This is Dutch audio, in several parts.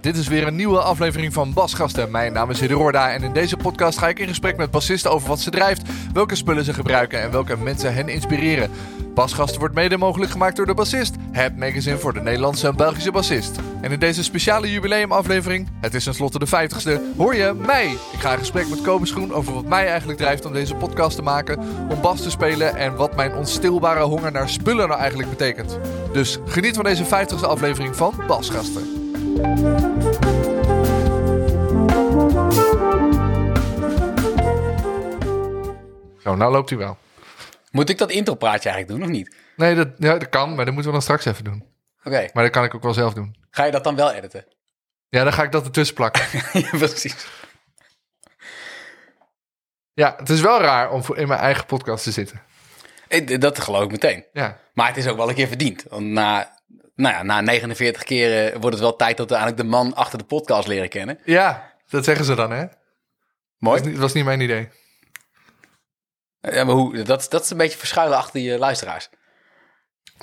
Dit is weer een nieuwe aflevering van Basgasten. Mijn naam is Hidde Roorda en in deze podcast ga ik in gesprek met bassisten over wat ze drijft, welke spullen ze gebruiken en welke mensen hen inspireren. Basgasten wordt mede mogelijk gemaakt door de bassist, het magazine voor de Nederlandse en Belgische bassist. En in deze speciale jubileumaflevering, het is tenslotte de 50ste, hoor je mij. Ik ga in gesprek met Kobe Schoen over wat mij eigenlijk drijft om deze podcast te maken, om bas te spelen en wat mijn onstilbare honger naar spullen nou eigenlijk betekent. Dus geniet van deze 50ste aflevering van Basgasten. Zo, nou loopt hij wel. Moet ik dat intropraatje eigenlijk doen of niet? Nee, dat, ja, dat kan, maar dat moeten we dan straks even doen. Oké. Maar dat kan ik ook wel zelf doen. Ga je dat dan wel editen? Ja, dan ga ik dat ertussen plakken. ja, precies. ja, het is wel raar om in mijn eigen podcast te zitten. Eh, Dat geloof ik meteen. Ja, Maar het is ook wel een keer verdiend. Want na, nou ja, na 49 keren wordt het wel tijd dat we eigenlijk de man achter de podcast leren kennen. ja dat zeggen ze dan, hè? Dat Mooi. was niet, was niet mijn idee. Ja, maar hoe, dat, dat is een beetje verschuilen achter je luisteraars.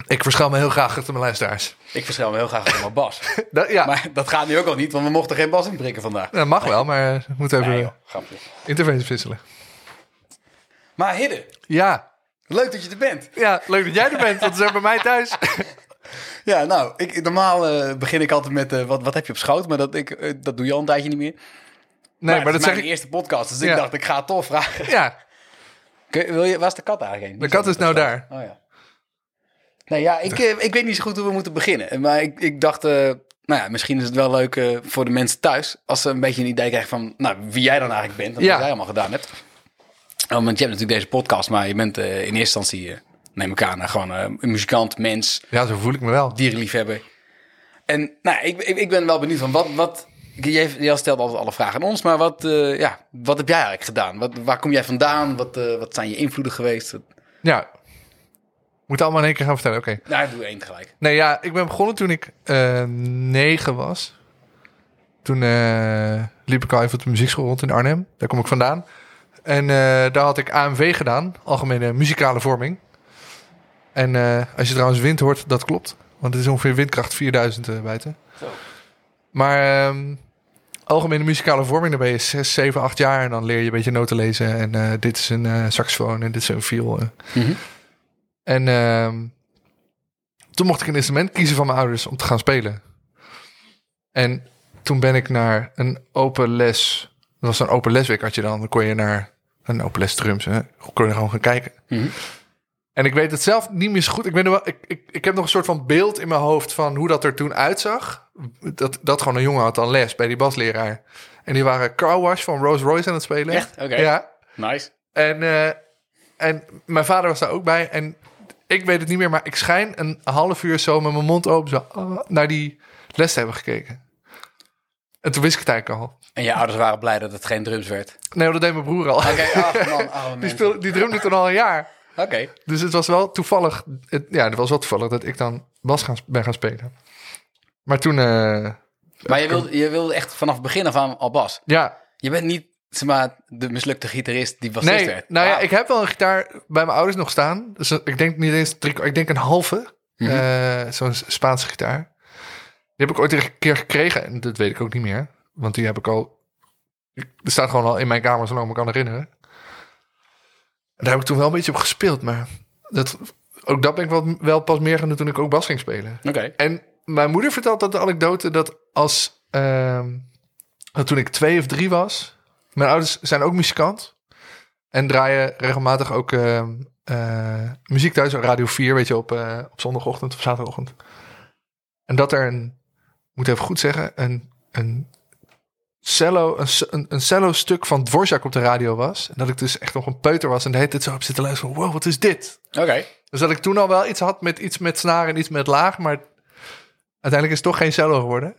Ik verschuil me heel graag achter mijn luisteraars. Ik verschuil me heel graag achter mijn bas. Dat, ja, Maar dat gaat nu ook al niet, want we mochten geen bas inprikken vandaag. dat mag wel, maar we moeten even Nee, interventies wisselen. Maar Hidde, Ja. leuk dat je er bent. ja, leuk dat jij er bent, want we zijn bij mij thuis. Ja, nou, ik, normaal eh, begin ik altijd met eh, wat, wat heb je op schoot, maar dat, ik, eh, dat doe je al een tijdje niet meer. Nee, maar, dat is zeg mijn ik... eerste podcast, dus ik dacht ik ga het toch vragen. Ja, Kun- Wil je, waar is de kat eigenlijk heen? de kat is nou daar. Oh ja. Nee, ja, ik, ik weet niet zo goed hoe we moeten beginnen. Maar ik, ik dacht, nou ja, misschien is het wel leuk voor de mensen thuis... als ze een beetje een idee krijgen van nou, wie jij dan eigenlijk bent... en Ja. wat jij allemaal gedaan hebt. Oh, want je hebt natuurlijk deze podcast, maar je bent in eerste instantie... neem ik aan, eh, gewoon eh, een muzikant, mens, Ja, zo voel ik me wel. dierenliefhebber. En nou, ik, ik, ik ben wel benieuwd van wat... wat jij, jij stelt altijd alle vragen aan ons, maar wat, eh, ja, wat heb jij eigenlijk gedaan? Wat, waar kom jij vandaan? Wat, wat zijn je invloeden geweest? Ja. Moet allemaal in één keer gaan vertellen, oké. Nou, doe één tegelijk. Nee, ja, ik ben begonnen toen ik eh, negen was. Toen liep ik al even op de muziekschool rond in Arnhem. Daar kom ik vandaan. En daar had ik AMV gedaan, Algemene Muzikale Vorming. En eh, als je trouwens wind hoort, dat klopt. Want het is ongeveer windkracht 4000 eh, buiten. Zo. Maar ehm, Algemene Muzikale Vorming, dan ben je 6, 7, 8 jaar. En dan leer je een beetje noten lezen. En eh, dit is een saxofoon en dit is een viool. Mhm. En ehm, toen mocht ik een instrument kiezen van mijn ouders om te gaan spelen. En toen ben ik naar een open les. Dat was een open lesweek had je dan. Dan kon je naar een open les drums. Hè? Kon je gewoon gaan kijken. Mhm. En ik weet het zelf niet meer zo goed. Ik, ben wel, ik, ik, ik heb nog een soort van beeld in mijn hoofd van hoe dat er toen uitzag. Dat, dat gewoon een jongen had dan les bij die basleraar. En die waren Car Wash van Rolls Royce aan het spelen. Echt? Oké. Ja. Nice. En, eh, en mijn vader was daar ook bij. En ik weet het niet meer, maar ik schijn een half uur zo met mijn mond open zo, ah, naar die les te hebben gekeken. En toen wist ik het eigenlijk al. En je ouders waren blij dat het geen drums werd. Nee, dat deed mijn broer al. Oké, man, Die, speelde, die drumde toen al een jaar. Oké. Dus het was wel toevallig. Het, ja, het was wel toevallig dat ik dan bas gaan, ben gaan spelen. Maar toen, eh, Maar je wilde, je wilde echt vanaf het begin af aan al bas. ja, Je bent niet, zeg maar, de mislukte gitarist die bassist nee, werd. nou ja, ik heb wel een gitaar bij mijn ouders nog staan. Dus ik denk niet eens drie, ik denk een halve, Mhm. eh, zo'n Spaanse gitaar. Die heb ik ooit een keer gekregen en dat weet ik ook niet meer, want die heb ik al. Er staat gewoon al in mijn kamer zolang ik me kan herinneren. Daar heb ik toen wel een beetje op gespeeld, maar dat, ook dat ben ik wel, wel pas meer gaan doen toen ik ook bas ging spelen. Oké. En mijn moeder vertelt dat de anekdote dat als... ehm, dat toen ik twee of drie was... Mijn ouders zijn ook muzikant. En draaien regelmatig ook eh, muziek thuis op Radio 4, weet je, op, eh, op zondagochtend of zaterdagochtend. En dat er een, ik moet even goed zeggen, een, een cello, een, een, een cello stuk van Dvorak op de radio was. En dat ik dus echt nog een peuter was en de hele tijd zo op zitten luisteren. Wow, wat is dit? Oké. Dus dat ik toen al wel iets had met iets met snaren en iets met laag, maar uiteindelijk is het toch geen cello geworden.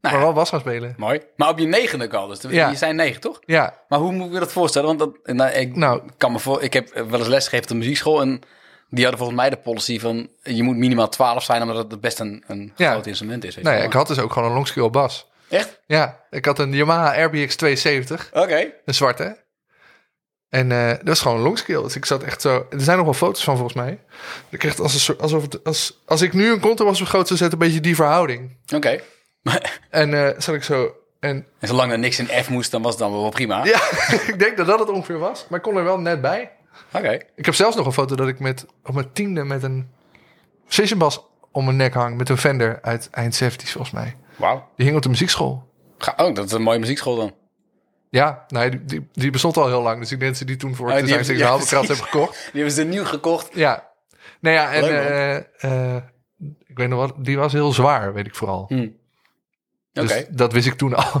Nou, maar ja, wel was gaan spelen. mooi. Maar op je negende al, dus Ja. je zijn negen, toch? Ja, Maar hoe moet ik dat voorstellen? Want dat, nou, ik, nou, kan me voor, ik heb wel eens lesgegeven op de muziekschool en die hadden volgens mij de policy van je moet minimaal 12 zijn omdat het best een, een Ja. groot instrument is. weet nou ik had dus ook gewoon een longscale bas. Echt? Ja, ik had een Yamaha RBX 270, Oké. een zwarte. En eh, dat was gewoon een longscale. Dus ik zat echt zo... Er zijn nog wel foto's van volgens mij. Ik kreeg het als een soort... Alsof het, als, als ik nu een contrabas op groot zou zetten, een beetje die verhouding. Oké. En eh zat ik zo... En En zolang er niks in F moest, dan was het dan wel prima. ja, ik denk dat dat het ongeveer was. Maar ik kon er wel net bij. Oké. Ik heb zelfs nog een foto dat ik met, op mijn tiende met een precision bas om mijn nek hang. Met een Fender uit eind 70's volgens mij. Wauw. Die hing op de muziekschool. Ga- Oh, dat is een mooie muziekschool dan. Ja, nee, die, die, die bestond al heel lang. Dus ik denk dat ze die toen voor Oh, het die design ja, ja, hebben gekocht. Die hebben ze nieuw gekocht. Ja. Nou ja, en eh, eh, ik weet nog wat, die was heel zwaar, weet ik vooral. Hm. Oké. Dus dat wist ik toen al.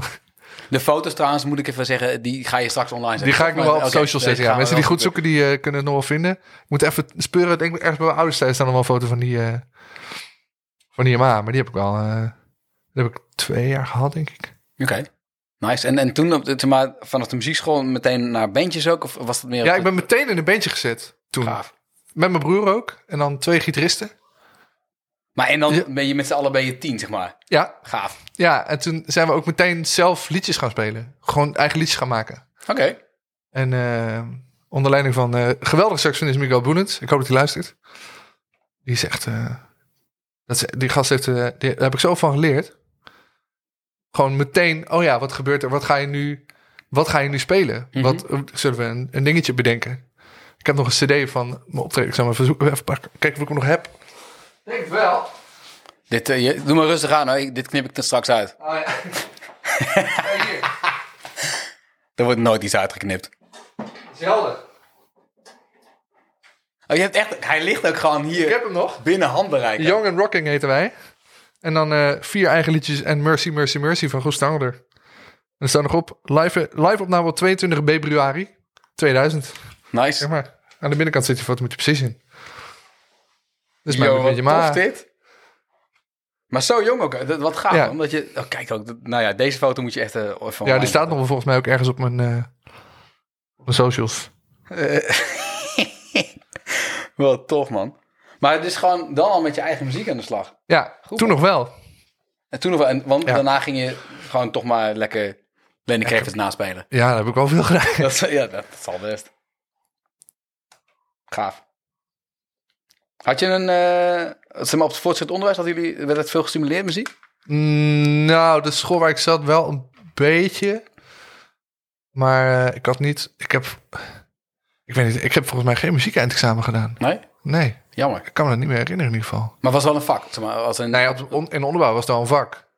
De foto's trouwens, moet ik even zeggen, die ga je straks online zetten. Die ga ik nog wel op Oké, social zetten. Ja. Mensen die goed zoeken, die eh, kunnen het nog wel vinden. Ik moet even speuren. Ik denk ergens bij mijn ouders thuis staan nog wel een foto van die, eh van die Yamaha. Maar die heb ik wel, die heb ik twee jaar gehad, denk ik. Oké. Nice. En, en toen op de, maar, vanaf de muziekschool meteen naar bandjes ook? Of was dat meer... Ja, ik ben meteen in een bandje gezet toen. Gaaf. Met mijn broer ook. En dan twee gitaristen. Maar en dan Ja. ben je met z'n allen ben je tien, zeg maar. Ja, Gaaf. ja, en toen zijn we ook meteen zelf liedjes gaan spelen. Gewoon eigen liedjes gaan maken. Oké. En eh, onder leiding van eh geweldige saxofonist Miguel Boenens. Ik hoop dat hij luistert. Die is echt... eh, dat is, die gast heeft... die, daar heb ik zo van geleerd. Gewoon meteen... Oh ja, wat gebeurt er? Wat ga je nu... Wat ga je nu spelen? Mhm. Wat eh, zullen we een, een dingetje bedenken? Ik heb nog een cd van mijn optreden. Ik zal maar verzoeken, even pakken, kijken of ik hem nog heb. Denk het wel. Dit, eh, je, doe maar rustig aan, hoor. Ik- dit knip ik er straks uit. Oh ja. Er wordt nooit iets uitgeknipt. is helder. Oh, je hebt echt... Hij ligt ook gewoon hier Ik heb hem nog. binnen handbereik. Young and Rocking heten wij. En dan eh, vier eigen liedjes en Mercy, Mercy, Mercy van Goes Stangler. En er staat nog op live, live opname op 22 februari 2000. Nice. Zeg maar. Aan de binnenkant zit je foto met de Precision. Dus Yo, mijn wat beetje tof ma. dit. Maar zo jong ook. Dat- Wat gaaf. Ja. Omdat je... Oh, kijk ook. Nou ja, deze foto moet je echt... eh, even Ja, die staat nog volgens mij ook ergens op mijn, eh, op mijn socials. Wel tof, man. Maar het is gewoon dan al met je eigen muziek aan de slag. Ja, Goed, toen man. nog wel. En toen nog wel, en, want Ja. daarna ging je gewoon toch maar lekker Lenny Kravitz naspelen. Ja, dat heb ik wel veel gedaan. Dat, is- ja, dat, dat zal best. Gaaf. Had je een, eh zeg maar, op het voortgezet onderwijs, hadden jullie, werd het veel gestimuleerd muziek? Mm, nou, de school waar ik zat wel een beetje. Maar eh, ik had niet... Ik heb... Ik weet niet, ik heb volgens mij geen muziek-eindexamen gedaan. Nee? Nee, Jammer. ik kan me dat niet meer herinneren in ieder geval. Maar was wel een vak. Zeg maar, een, Nou op, on- in de onderbouw was het al een vak.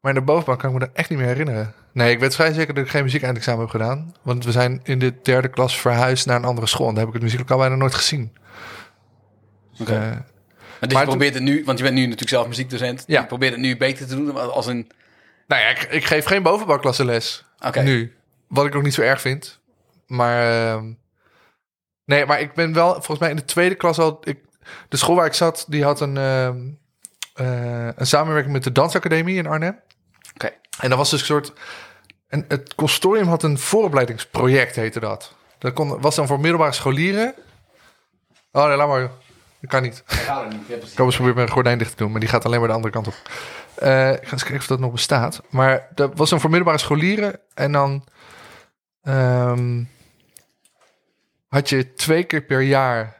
Maar in de bovenbouw kan ik me dat echt niet meer herinneren. Nee, ik weet vrij zeker dat ik geen muziek-eindexamen heb gedaan. Want we zijn in de derde klas verhuisd naar een andere school. En daar heb ik het muzieklokaal bijna nooit gezien. Oké. Eh, maar dus je probeert het nu, want je bent nu natuurlijk zelf muziekdocent. Ja. Je probeert het nu beter te doen als een... nou ja, ik, ik geef geen bovenbouwklasse les. Oké. Nu. Wat ik ook niet zo erg vind. Maar... ehm, nee, maar ik ben wel... Volgens mij in de tweede klas al... Ik, de school waar ik zat, die had een... ehm, eh, een samenwerking met de Dansacademie in Arnhem. Oké. En dat was dus een soort... En het consortium had een vooropleidingsproject, heette dat. Dat kon, was dan voor middelbare scholieren. Oh nee, laat maar. joh. Dat kan niet. Ik heb eens proberen mijn gordijn dicht te doen, maar die gaat alleen maar de andere kant op. Eh, ik ga eens kijken of dat nog bestaat. Maar dat was dan voor middelbare scholieren. En dan ehm, had je twee keer per jaar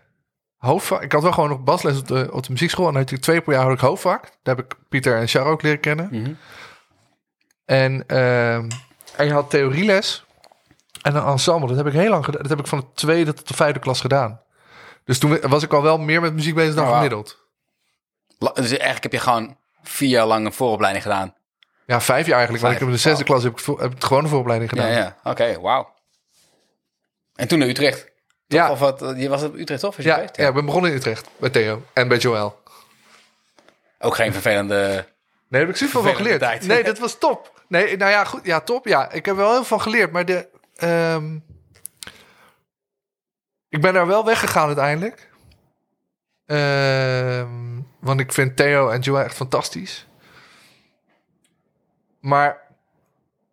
hoofdvak. Ik had wel gewoon nog basles op de, op de muziekschool. En dan had je twee per jaar had ik hoofdvak. Daar heb ik Pieter en Char ook leren kennen. Mhm. En, ehm, en je had theorieles en een ensemble. Dat heb ik heel lang gedaan. Dat heb ik van de tweede tot de vijfde klas gedaan. Dus toen was ik al wel meer met muziek bezig dan gemiddeld. Dus eigenlijk heb je gewoon vier jaar lang een vooropleiding gedaan. Ja, vijf jaar eigenlijk. Want Vijf, ik heb in de zesde klas heb ik, heb ik de gewone vooropleiding gedaan. Ja, ja. Oké, wauw. En toen naar Utrecht. Toch? Ja. Of wat? Je was op Utrecht, toch? Ja, geweest? ja, ik ben begonnen in Utrecht bij Theo en bij Joël. Ook geen vervelende... Nee, daar heb ik super van geleerd. tijd. Nee, dat was top. Nee, nou ja, goed. Ja, top. Ja, ik heb er wel heel veel van geleerd. Maar de, ehm, ik ben daar wel weggegaan uiteindelijk. Ehm, want ik vind Theo en Joël echt fantastisch. Maar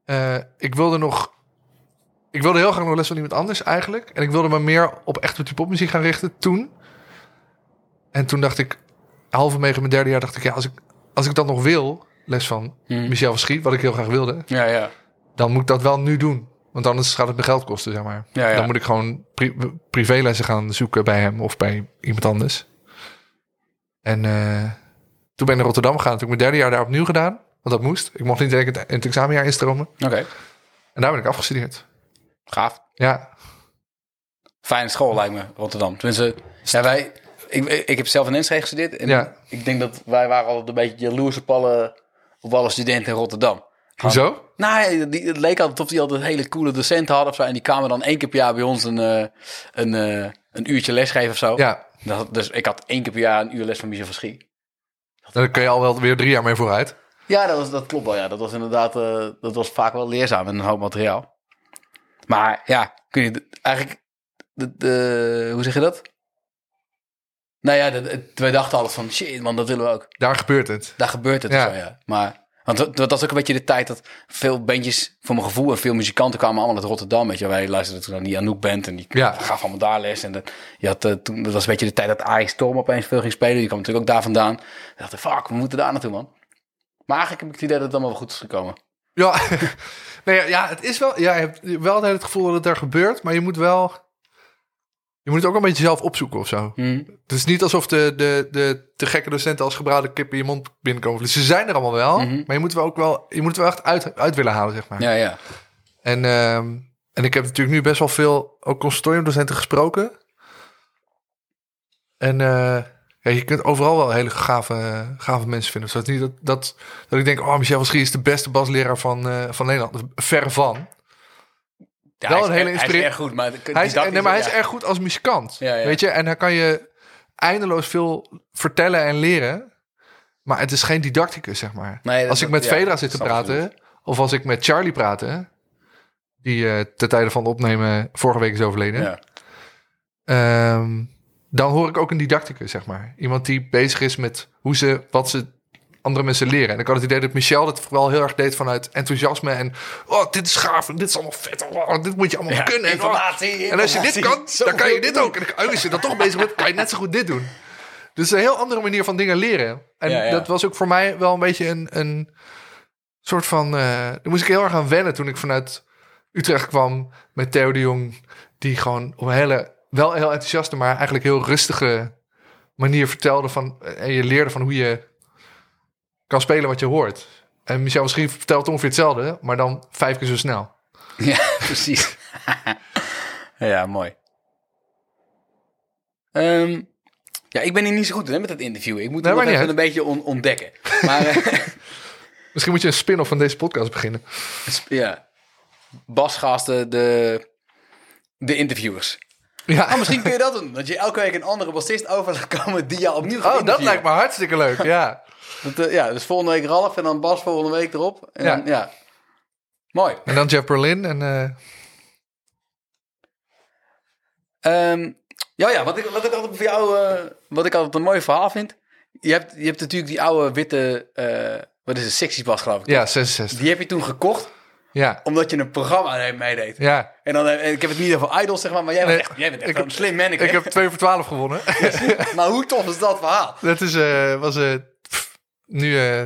eh, ik wilde nog... Ik wilde heel graag nog les van iemand anders eigenlijk. En ik wilde me meer op echt op die popmuziek gaan richten toen. En toen dacht ik, halverwege mijn derde jaar dacht ik... Ja, als ik, als ik dat nog wil, les van Hmm. Michel van Schiet, wat ik heel graag wilde, Ja, ja. dan moet ik dat wel nu doen. Want anders gaat het me geld kosten, zeg maar. Ja, ja. Dan moet ik gewoon pri privélessen gaan zoeken bij hem of bij iemand anders. En eh, toen ben ik naar Rotterdam gegaan. Toen heb ik mijn derde jaar daar opnieuw gedaan. Want dat moest. Ik mocht niet direct in het examenjaar instromen. Oké, En daar ben ik afgestudeerd. Gaaf. Ja, Fijne school lijkt me, Rotterdam. Tenminste, ja, wij... Ik, ik heb zelf in Enschede gestudeerd. En Ja. ik denk dat wij waren altijd een beetje jaloerse pallen op alle studenten in Rotterdam. hoezo? Nou, die, het leek altijd of die altijd hele coole docenten hadden of zo. En die kwamen dan één keer per jaar bij ons een, eh, een, eh, een uurtje lesgeven of zo. Ja, Dat, dus ik had één keer per jaar een uur les van Michel van Schie. daar kun je al wel weer drie jaar mee vooruit. Ja, dat, was, dat klopt wel. Ja. Dat was inderdaad, eh, dat was vaak wel leerzaam en een hoop materiaal. Maar ja, kun je eigenlijk, de, de- hoe zeg je dat? Nou ja, wij dachten altijd van shit, man, dat willen we ook. Daar gebeurt het. Daar gebeurt het Ja. zo, ja. Maar, want dat, dat was ook een beetje de tijd dat veel bandjes, voor mijn gevoel, en veel muzikanten kwamen allemaal uit Rotterdam. Weet je, wij luisterden toen naar die Anouk Band en die Ja. gaf allemaal daar les. En dat, je had, eh, toen, dat was een beetje de tijd dat Ajax Storm opeens veel ging spelen. Die kwam natuurlijk ook daar vandaan. Ik dacht, fuck, we moeten daar naartoe, man. Maar eigenlijk heb ik het idee dat het allemaal wel goed is gekomen. Ja, nee, ja, het is wel. Ja, je hebt wel het gevoel dat het daar gebeurt, maar je moet wel. Je moet het ook een beetje zelf opzoeken of zo. Hm. Het is niet alsof de, de, de te gekke docenten als gebraden kip in je mond binnenkomen. Dus ze zijn er allemaal wel, Mhm. maar je moet, wel ook wel, je moet het wel echt uit, uit willen halen, zeg maar. Ja, ja. En, ehm, en ik heb natuurlijk nu best wel veel ook conservatoriumdocenten gesproken. En eh, ja, je kunt overal wel hele gave, gave mensen vinden. Dus dat is niet dat, dat, dat ik denk, oh, Michel van Schie is de beste basleraar van, eh, van Nederland. Verre van. ja Wel hij een is, hele Hij is erg goed, maar... Hij is, nee, maar hij is erg goed als muzikant. Ja. Weet je, en dan kan je eindeloos veel vertellen en leren. Maar het is geen didacticus, zeg maar. Nee, dat- als ik met Fedra zit te praten, of als ik met Charlie praatte, die eh ten tijde van het opnemen vorige week is overleden, Ja. ehm, dan hoor ik ook een didacticus, zeg maar. Iemand die bezig is met hoe ze, wat ze andere mensen leren. En ik had het idee dat Michel het vooral heel erg deed vanuit enthousiasme en oh, dit is gaaf en dit is allemaal vet. Oh, dit moet je allemaal Ja, kunnen. En, oh, en als je dit kan, dan kan je dit ook. En als je dan toch bezig bent, kan je net zo goed dit doen. Dus een heel andere manier van dingen leren. En Ja, ja. dat was ook voor mij wel een beetje een, een soort van... eh daar moest ik heel erg aan wennen toen ik vanuit Utrecht kwam met Theo de Jong. Die gewoon op een hele, wel heel enthousiaste, maar eigenlijk heel rustige manier vertelde van... En je leerde van hoe je kan spelen wat je hoort. En Michel misschien vertelt ongeveer hetzelfde, maar dan vijf keer zo snel. Ja, precies. ja, mooi. Ehm, ja, ik ben hier niet zo goed hè, met het interview. Ik moet Nee, het even een beetje on- ontdekken. Maar eh, Misschien moet je een spin-off van deze podcast beginnen. ja, basgasten, de, de interviewers. Ja, Oh, misschien kun je dat doen. Dat je elke week een andere bassist over laat komen die jou opnieuw gaat Oh, dat lijkt me hartstikke leuk. Ja. Dat, eh, ja, dus volgende week Ralf en dan Bas volgende week erop. En Ja. Dan, ja. Mooi. En dan Jeff Berlin. En eh, Ehm, ja, ja, wat ik, wat ik altijd voor jou, eh, wat ik altijd een mooi verhaal vind. Je hebt, je hebt natuurlijk die oude witte, wat is het, sectiebas geloof ik. ja, 66. Die heb je toen gekocht, Ja, omdat je een programma meedeed. ja. En dan, eh, ik heb het niet over Idols, zeg maar, maar jij, Nee, bent echt, jij bent echt een slim manneke. Ik heb 2 voor 12 gewonnen. maar hoe tof is dat verhaal? dat is, eh, was pff, nu eh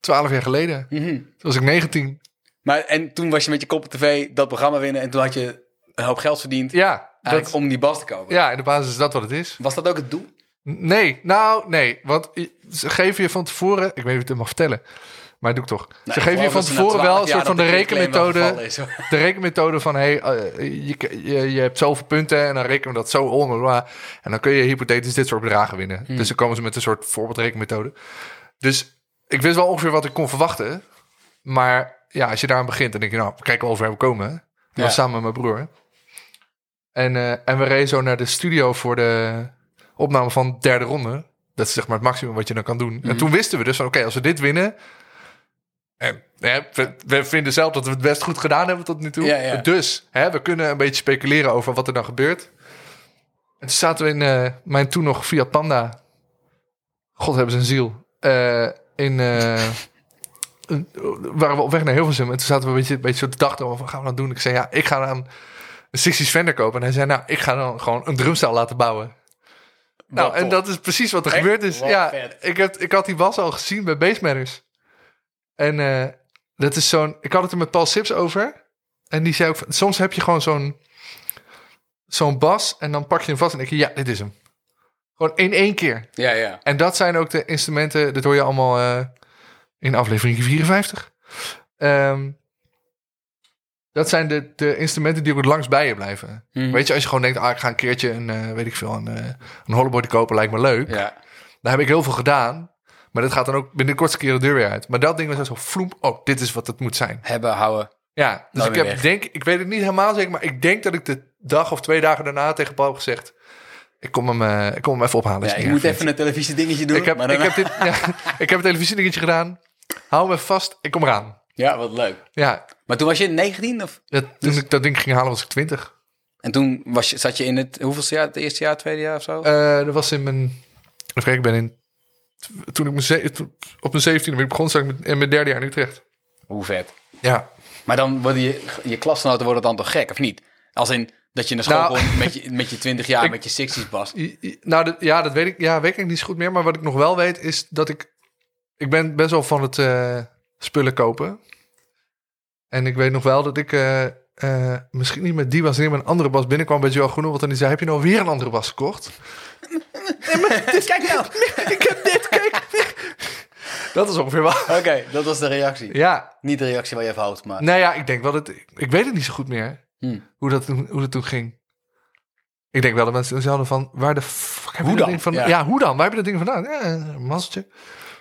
12 jaar geleden. Mhm. Toen was ik 19. Maar, en toen was je met je kop op tv dat programma winnen en toen had je een hoop geld verdiend Ja, dat, om die bas te kopen. ja, in de basis is dat wat het is. Was dat ook het doel? Nee, nou, nee. Want ze geven je van tevoren... Ik weet niet of ik het mag vertellen. Maar doe ik toch. Ze geven je van tevoren wel 12 een soort van de rekenmethode... is, de rekenmethode van hey, eh, je, je, je hebt zoveel punten en dan rekenen we dat zo om. En dan kun je hypothetisch dit soort bedragen winnen. Hmm. Dus dan komen ze met een soort voorbeeldrekenmethode. Dus ik wist wel ongeveer wat ik kon verwachten. Maar ja, als je daar aan begint, dan denk je, nou, we kijken wel of we komen. Dat Ja. was samen met mijn broer. En, eh, en we reden zo naar de studio voor de opname van de derde ronde. Dat is zeg maar het maximum wat je dan kan doen. En toen wisten we dus van, oké, als we dit winnen... En hè, we, we vinden zelf dat we het best goed gedaan hebben tot nu toe. Ja, ja. Dus hè, we kunnen een beetje speculeren over wat er dan gebeurt. En toen zaten we in eh, mijn toen nog Fiat Panda. God hebben zijn ziel. Eh, in, waren we op weg naar Hilversum. En toen zaten we een beetje, een beetje zo te dachten over, wat gaan we dan doen? Ik zei, ja, ik ga dan een 60 Fender kopen. En hij zei, nou, ik ga dan gewoon een drumstel laten bouwen. Nou, en dat is precies wat er Echt? gebeurd is. Wat ja, vet. ik, heb, ik had die bas al gezien bij Bass Matters. En eh, dat is zo'n... Ik had het er met Paul Sips over. En die zei ook... Soms heb je gewoon zo'n... Zo'n bas en dan pak je hem vast en denk je... Ja, dit is hem. Gewoon in één keer. Ja, ja. En dat zijn ook de instrumenten... Dat hoor je allemaal eh, in aflevering 54. Ehm, dat zijn de, de instrumenten die ook het langst bij je blijven. Mhm. Weet je, als je gewoon denkt... Ah, ik ga een keertje een, eh, weet ik veel, een, eh een kopen. Lijkt me leuk. Ja. Daar heb ik heel veel gedaan. Maar dat gaat dan ook binnen de kortste keer de deur weer uit. Maar dat ding was zo vloemp. Oh, dit is wat het moet zijn. Hebben, houden. Ja, dus ik heb, weg. denk, ik weet het niet helemaal zeker, maar ik denk dat ik de dag of twee dagen daarna tegen Paul heb gezegd: ik kom hem, eh, ik kom hem even ophalen. Ja, je ik moet even een televisie dingetje doen. Ik heb, maar ik, heb dit, ja, ik heb een televisiedingetje gedaan. Hou me vast, ik kom eraan. Ja, wat leuk. Ja, Maar toen was je 19 of? dat, toen Dus- ik dat ding ging halen was ik 20. En toen was je, zat je in het hoeveelste jaar? Het eerste jaar, tweede jaar of zo? Eh, dat was in mijn. Ik ben in. Toen ik mijn, ze- toen- op mijn 17e ben ik begonnen, zat ik met- in mijn derde jaar in Utrecht. Hoe vet. Ja, Maar dan worden je, je klasgenoten worden dan toch gek, of niet? Als in dat je naar school Nou- komt met je, met je 20 jaar, Ik- met je 60s bas. I- i- Nou, dat, ja, dat weet ik. Ja, weet ik niet zo goed meer. Maar wat ik nog wel weet is dat ik. Ik ben best wel van het eh, spullen kopen. En ik weet nog wel dat ik. eh, eh, misschien niet met die bas, maar met een andere bas binnenkwam bij Joe Groene. Want dan die zei: Heb je nou weer een andere bas gekocht? Kijk nou! ik heb dit, kijk. dat is ongeveer wel. Oké, dat was de reactie. Ja, Niet de reactie waar je van houdt, maar... nou ja, ik denk wel dat. Ik, ik weet het niet zo goed meer Hmm. hoe, dat, toen- hoe dat toen ging. Ik denk wel dat mensen toen zouden van: Waar de fuck heb je Hoe dat dan? ding van? Ja. Ja. hoe dan? Waar heb je dat ding vandaan? Ja, een mazzeltje.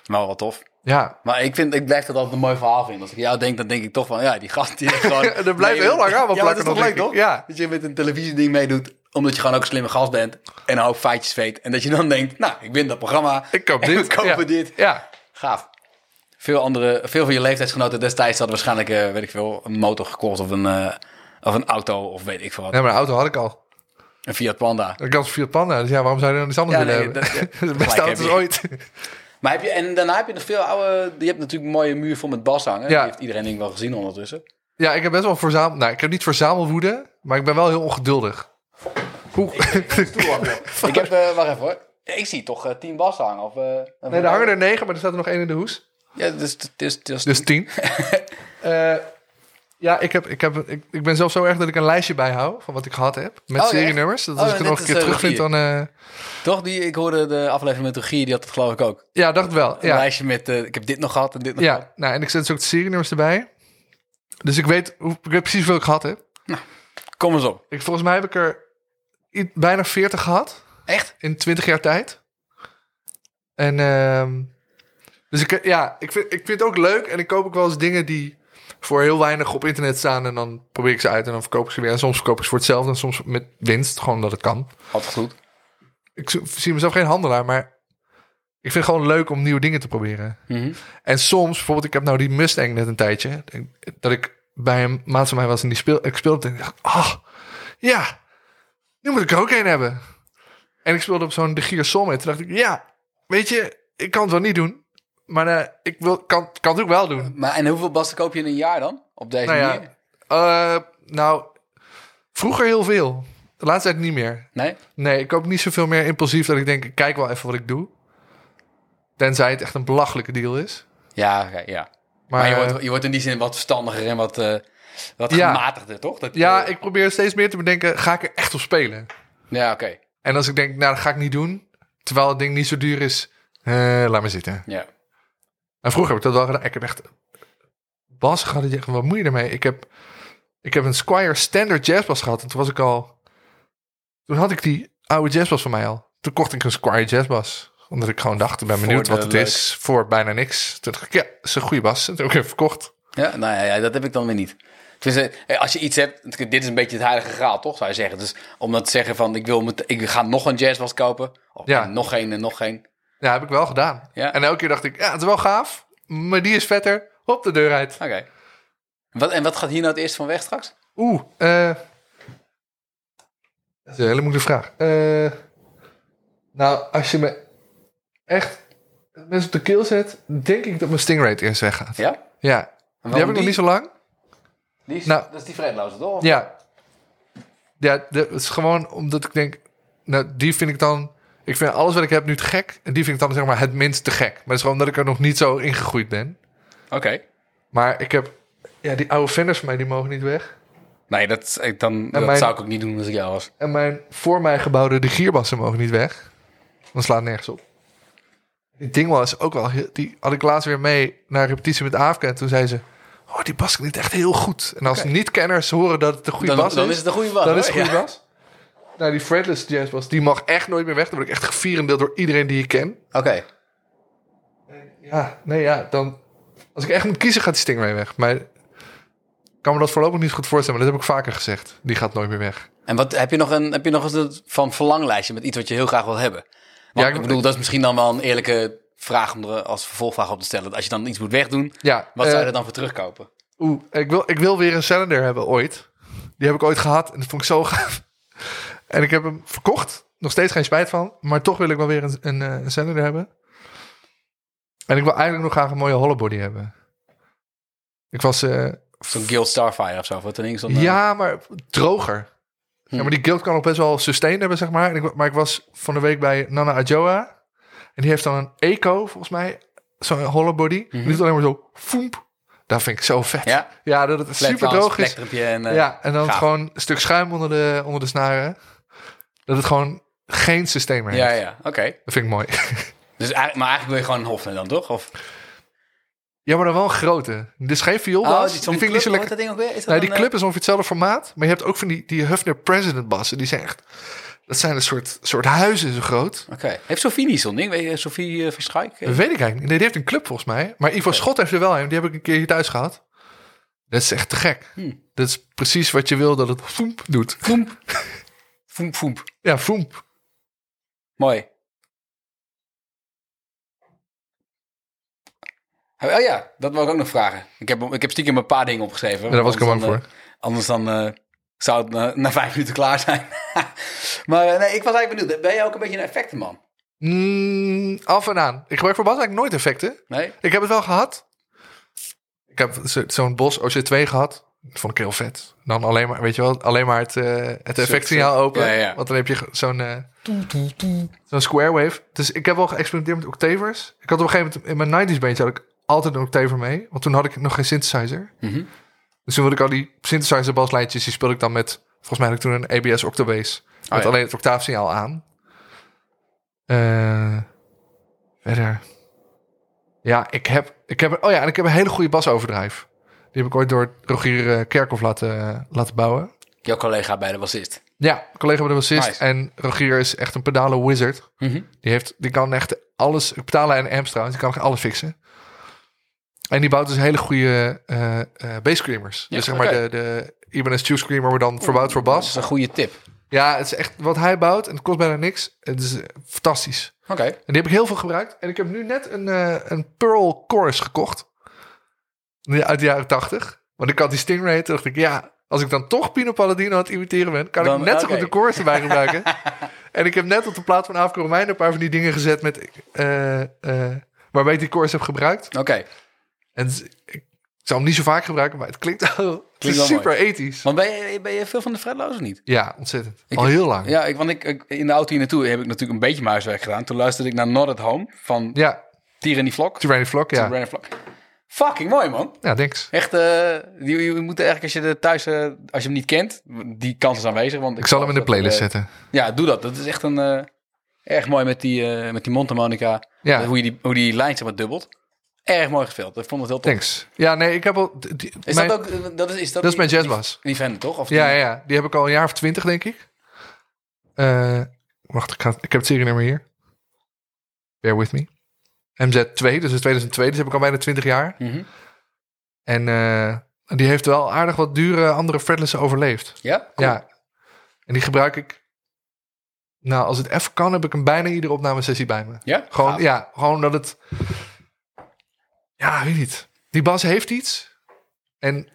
Maar wel tof. Ja, Maar ik, vind, ik blijf dat altijd een mooi verhaal vinden. Als ik jou denk, dan denk ik toch van... Ja, die gast die gewoon... Er blijft heel lang aan wat Ja, maar plakken dat is toch nog, leuk, ik. toch? Ja. Dat je met een televisieding meedoet. Omdat je gewoon ook een slimme gast bent. En een hoop feitjes weet. En dat je dan denkt... Nou, ik win dat programma. Ik koop dit. kopen ja. dit. Ja. Gaaf. Veel, andere, veel van je leeftijdsgenoten destijds hadden waarschijnlijk, eh, weet ik veel, een motor gekocht of een, eh, of een auto of weet ik veel wat. Nee, maar een auto had ik al. Een Fiat Panda. Ik had een Fiat Panda. Dus ja, waarom zou je dan iets anders Ja, willen nee, hebben? dat- ja, de beste auto's ooit. Maar heb je, en daarna heb je nog veel oude, je hebt natuurlijk een mooie muur vol met bas hangen. Ja. Die heeft iedereen denk ik wel gezien ondertussen. ja, ik heb best wel verzamel... Nou, ik heb niet verzamelwoede, maar ik ben wel heel ongeduldig. Hoe? ik heb, eh, wacht even hoor. Ik zie toch eh, tien bas hangen. Of, eh, Nee, er hangen er negen, maar er staat er nog één in de hoes. Ja, dus, dus, dus, Dus tien. Ja, ik, heb, ik, heb, ik, ik ben zelf zo erg dat ik een lijstje bijhoud van wat ik gehad heb. Met Oh, serienummers. Dat Oh, als ik het nog een keer eh, terugvind, dan... eh, Toch, die, ik hoorde de aflevering met Rogier, die had het geloof ik ook. ja, dacht wel. Een Ja. lijstje met, eh, ik heb dit nog gehad en dit nog gehad. Ja, nou, en ik zet dus ook de serienummers erbij. Dus ik weet, hoe, ik weet precies hoeveel ik gehad heb. Kom eens op. Ik, volgens mij heb ik er bijna 40 gehad Echt? in 20 jaar tijd. En ehm, dus ik, ja, ik vind, ik vind het ook leuk. En ik koop ook wel eens dingen die voor heel weinig op internet staan. En dan probeer ik ze uit en dan verkoop ik ze weer. En soms verkoop ik ze voor hetzelfde en soms met winst. Gewoon omdat het kan. Altijd goed. Ik zie mezelf geen handelaar, maar ik vind het gewoon leuk om nieuwe dingen te proberen. Mhm. En soms, bijvoorbeeld, ik heb nou die Mustang net een tijdje. Dat ik bij een maat van mij was en die speel, ik speelde en ik dacht, ah, ja, nu moet ik er ook een hebben. En ik speelde op zo'n De Gier Sommit. Toen dacht ik, ja, weet je, ik kan het wel niet doen. Maar eh, ik wil, kan, kan het ook wel doen. Maar en hoeveel bassen koop je in een jaar dan? Op deze Nou ja, manier? eh, nou, vroeger heel veel. De laatste tijd niet meer. Nee? Nee, ik koop niet zoveel meer impulsief dat ik denk, ik kijk wel even wat ik doe. Tenzij het echt een belachelijke deal is. Ja, ja. Maar, Maar, je, eh, wordt, je wordt in die zin wat verstandiger en wat, eh, wat Ja. gematigder, toch? Dat, ja, eh, ik probeer steeds meer te bedenken, ga ik er echt op spelen? Ja, oké. En als ik denk, nou, dat ga ik niet doen. Terwijl het ding niet zo duur is, eh, laat maar zitten. Ja. En vroeger heb ik dat wel gedaan. Ik heb echt bas gehad. je echt, Wat moet je ermee? Ik heb, ik heb een Squire Standard Jazzbas gehad. En toen was ik al... Toen had ik die oude jazzbas van mij al. Toen kocht ik een Squire Jazzbas. Omdat ik gewoon dacht, ik ben benieuwd wat het leuk. is. Voor bijna niks. Toen dacht ik, ja, is een goede bas. En toen heb ik hem verkocht. Ja, nou ja, ja, dat heb ik dan weer niet. Tenminste, eh, als je iets hebt, dit is een beetje het heilige graal, toch? Zou je zeggen. Dus om dat te zeggen van, ik, wil met, ik ga nog een jazzwas kopen. Of Ja. nog geen en nog geen. Ja, heb ik wel gedaan. Ja. En elke keer dacht ik, ja, het is wel gaaf, maar die is vetter. Hop, de deur uit. Oké. Wat, en wat gaat hier nou het eerst van weg straks? Oeh, eh... Dat is een hele moeilijke vraag. Eh, nou, als je me echt mensen op de keel zet, denk ik dat mijn Stingray eerst weggaat. Ja? Ja, die heb ik nog niet zo lang. Die is, Nou. dat is die vredloze, toch? Ja. Ja, het is gewoon omdat ik denk, nou, die vind ik dan... Ik vind alles wat ik heb nu te gek. En die vind ik dan zeg maar het minst te gek. Maar dat is gewoon omdat ik er nog niet zo ingegroeid ben. Oké. Maar ik heb... Ja, die oude Fenders van mij, die mogen niet weg. Nee, dat, ik- dan, dat mijn- zou ik ook niet doen als ik jou was. En mijn voor mij gebouwde de gierbassen mogen niet weg. Dan slaat nergens op. Die ding was ook wel... Die had ik laatst weer mee naar repetitie met Aafke. En toen zei ze... Oh, die bas klinkt echt heel goed. En als niet-kenners horen dat het een goede Dan, bas dan is... is het een goede bas. dan hoor. is het een goede Ja. bas. Nou, die fretless jazz bas, die mag echt nooit meer weg. Dan word ik echt gevierendeeld door iedereen die ik ken. Oké. Ja, nee, ja, dan... Als ik echt moet kiezen, gaat die Stingray weg. Maar ik kan me dat voorlopig niet goed voorstellen. Maar dat heb ik vaker gezegd. Die gaat nooit meer weg. En wat, heb je nog een, heb je nog eens een van verlanglijstje met iets wat je heel graag wil hebben? Want, Ja, ik- ik bedoel, dat is misschien dan wel een eerlijke vraag om er als vervolgvraag op te stellen. Als je dan iets moet wegdoen, Ja, wat zou je eh, er dan voor terugkopen? Oeh, ik wil, ik wil weer een cylinder hebben ooit. Die heb ik ooit gehad en dat vond ik zo gaaf. En ik heb hem verkocht. Nog steeds geen spijt van. Maar toch wil ik wel weer een, een, eh, een cylinder hebben. En ik wil eigenlijk nog graag een mooie hollowbody hebben. Ik was... eh, Zo'n Guild Starfire of zo. Wat een ding is dan, eh, ja, maar droger. Hm. Ja, maar die guild kan ook best wel sustain hebben, zeg maar. En ik, maar ik was van de week bij Nana Ajoa. En die heeft dan een eco, volgens mij. Zo'n hollowbody. Mhm. Niet alleen maar zo... Foemp. Dat vind ik zo vet. Ja? Ja, dat het super droog is. En... ja, en dan gewoon een stuk schuim onder de, onder de snaren. Dat het gewoon geen systeem meer Ja, heeft. ja, oké. Dat vind ik mooi. Dus, eigenlijk- maar eigenlijk wil je gewoon een Hofner dan, toch? Of, ja, maar dan wel een grote. Dus geen vioolbas. die zo'n vind ik niet zo lekker. hoe heet dat ding ook weer? Is dat Nee, die een, eh, club is ongeveer hetzelfde formaat. Maar je hebt ook van die, die Hufner President bassen. Die zijn echt... Dat zijn een soort, soort huizen zo groot. Oké. Heeft Sofie niet zo'n ding? Weet je, Sofie uh, Verschuik? Dat weet ik eigenlijk niet. Nee, die heeft een club volgens mij. Maar Ivo Schot heeft er wel een. Die heb ik een keer hier thuis gehad. Dat is echt te gek. Hm. Dat is precies wat je wil dat het foemp doet. Foemp, foemp. Ja, foemp. Mooi. Oh ja, dat wil ik ook nog vragen. Ik heb, ik heb stiekem een paar dingen opgeschreven. Ja, daar was ik bang voor. eh, anders dan eh, zou het na, na vijf minuten klaar zijn. maar eh, nee, ik was eigenlijk benieuwd. Ben jij ook een beetje een effectenman? Mm, af en aan. Ik gebruik voor bas eigenlijk nooit effecten. Nee? Ik heb het wel gehad. Ik heb zo- zo'n Bos OC2 gehad. Dat vond ik heel vet. Dan alleen maar, weet je wel, alleen maar het, eh, het effectsignaal open. ja, ja. Want dan heb je zo'n eh, zo'n square wave. Dus ik heb wel geëxperimenteerd met octavers. Ik had op een gegeven moment in mijn 90s bandje had ik altijd een octaver mee. Want toen had ik nog geen synthesizer. Mhm. Dus toen wilde ik al die synthesizer baslijntjes, die speelde ik dan met, volgens mij had ik toen een ABS Octobase. Met Oh ja. alleen het octaafsignaal aan. Eh, verder. Ja, ik heb, ik heb, oh ja, en ik heb een hele goede basoverdrijf. Die heb ik ooit door Rogier eh, Kerkhoff laten, laten bouwen. Jouw collega bij de bassist. Ja, collega bij de bassist. Nice. En Rogier is echt een pedalen wizard. Mhm. Die, heeft, die kan echt alles, pedalen en amps trouwens, die kan echt alles fixen. En die bouwt dus hele goede eh eh basscreamers. Ja, dus zeg maar de, de Ibanez Tube Screamer wordt dan verbouwd voor Dat bas. is een goede tip. Ja, het is echt wat hij bouwt en het kost bijna niks. Het is eh, fantastisch. Oké. En die heb ik heel veel gebruikt. En ik heb nu net een, eh, een Pearl Chorus gekocht. Uit de jaren 80. Want ik had die Stingray. Toen dacht ik, ja, als ik dan toch Pino Palladino aan het imiteren ben... kan Dan- ik net zo goed de chorus erbij gebruiken. en ik heb net op de plaats van Aafke Romein... een paar van die dingen gezet met... eh, eh, waarbij ik die chorus heb gebruikt. Oké. En ik zou hem niet zo vaak gebruiken, maar het klinkt, wel- Klinkt super ethisch. Want ben je, ben je veel van de fretloos of niet? Ja, ontzettend. Ik- Al heel lang. Ja, ik, want ik, ik- in de auto hier naartoe heb ik natuurlijk een beetje mijn huiswerk gedaan. Toen luisterde ik naar Not at Home van ja Tyranny Vlog. Tyranny Flock, ja. Tyranny Vlog. Fucking mooi, man. Ja, thanks. Echt, eh, je, je moet eigenlijk als je er thuis, eh, als je hem niet kent, die kans is aanwezig. Want Ik zal hem in de dat, playlist eh, zetten. Ja, doe dat. Dat is echt een, eh, erg mooi met die, eh, met die mondharmonica. Ja. Hoe, je die, hoe die lijn zeg maar dubbelt. Erg mooi gespeeld. Ik vond het heel tof. Thanks. Ja, nee, ik heb al... die- die- Is mijn- dat ook, eh, dat is, is dat, dat is mijn die- jazzbas. Die, die toch? Of Ja, die- ja, ja, die heb ik al een jaar of twintig, denk ik. Eh, wacht, ik, ga, ik heb het serienummer hier. Bear with me. MZ2, dus is 2002, dus heb ik al bijna 20 jaar. Mhm. En eh, die heeft wel aardig wat dure andere fretless overleefd. Ja? Cool. Ja. En die gebruik ik. Nou, als het even kan, heb ik hem bijna iedere opnamesessie bij me. Ja? Gewoon, Gaaf. ja, gewoon dat het. Ja, weet niet. Die Bas heeft iets. En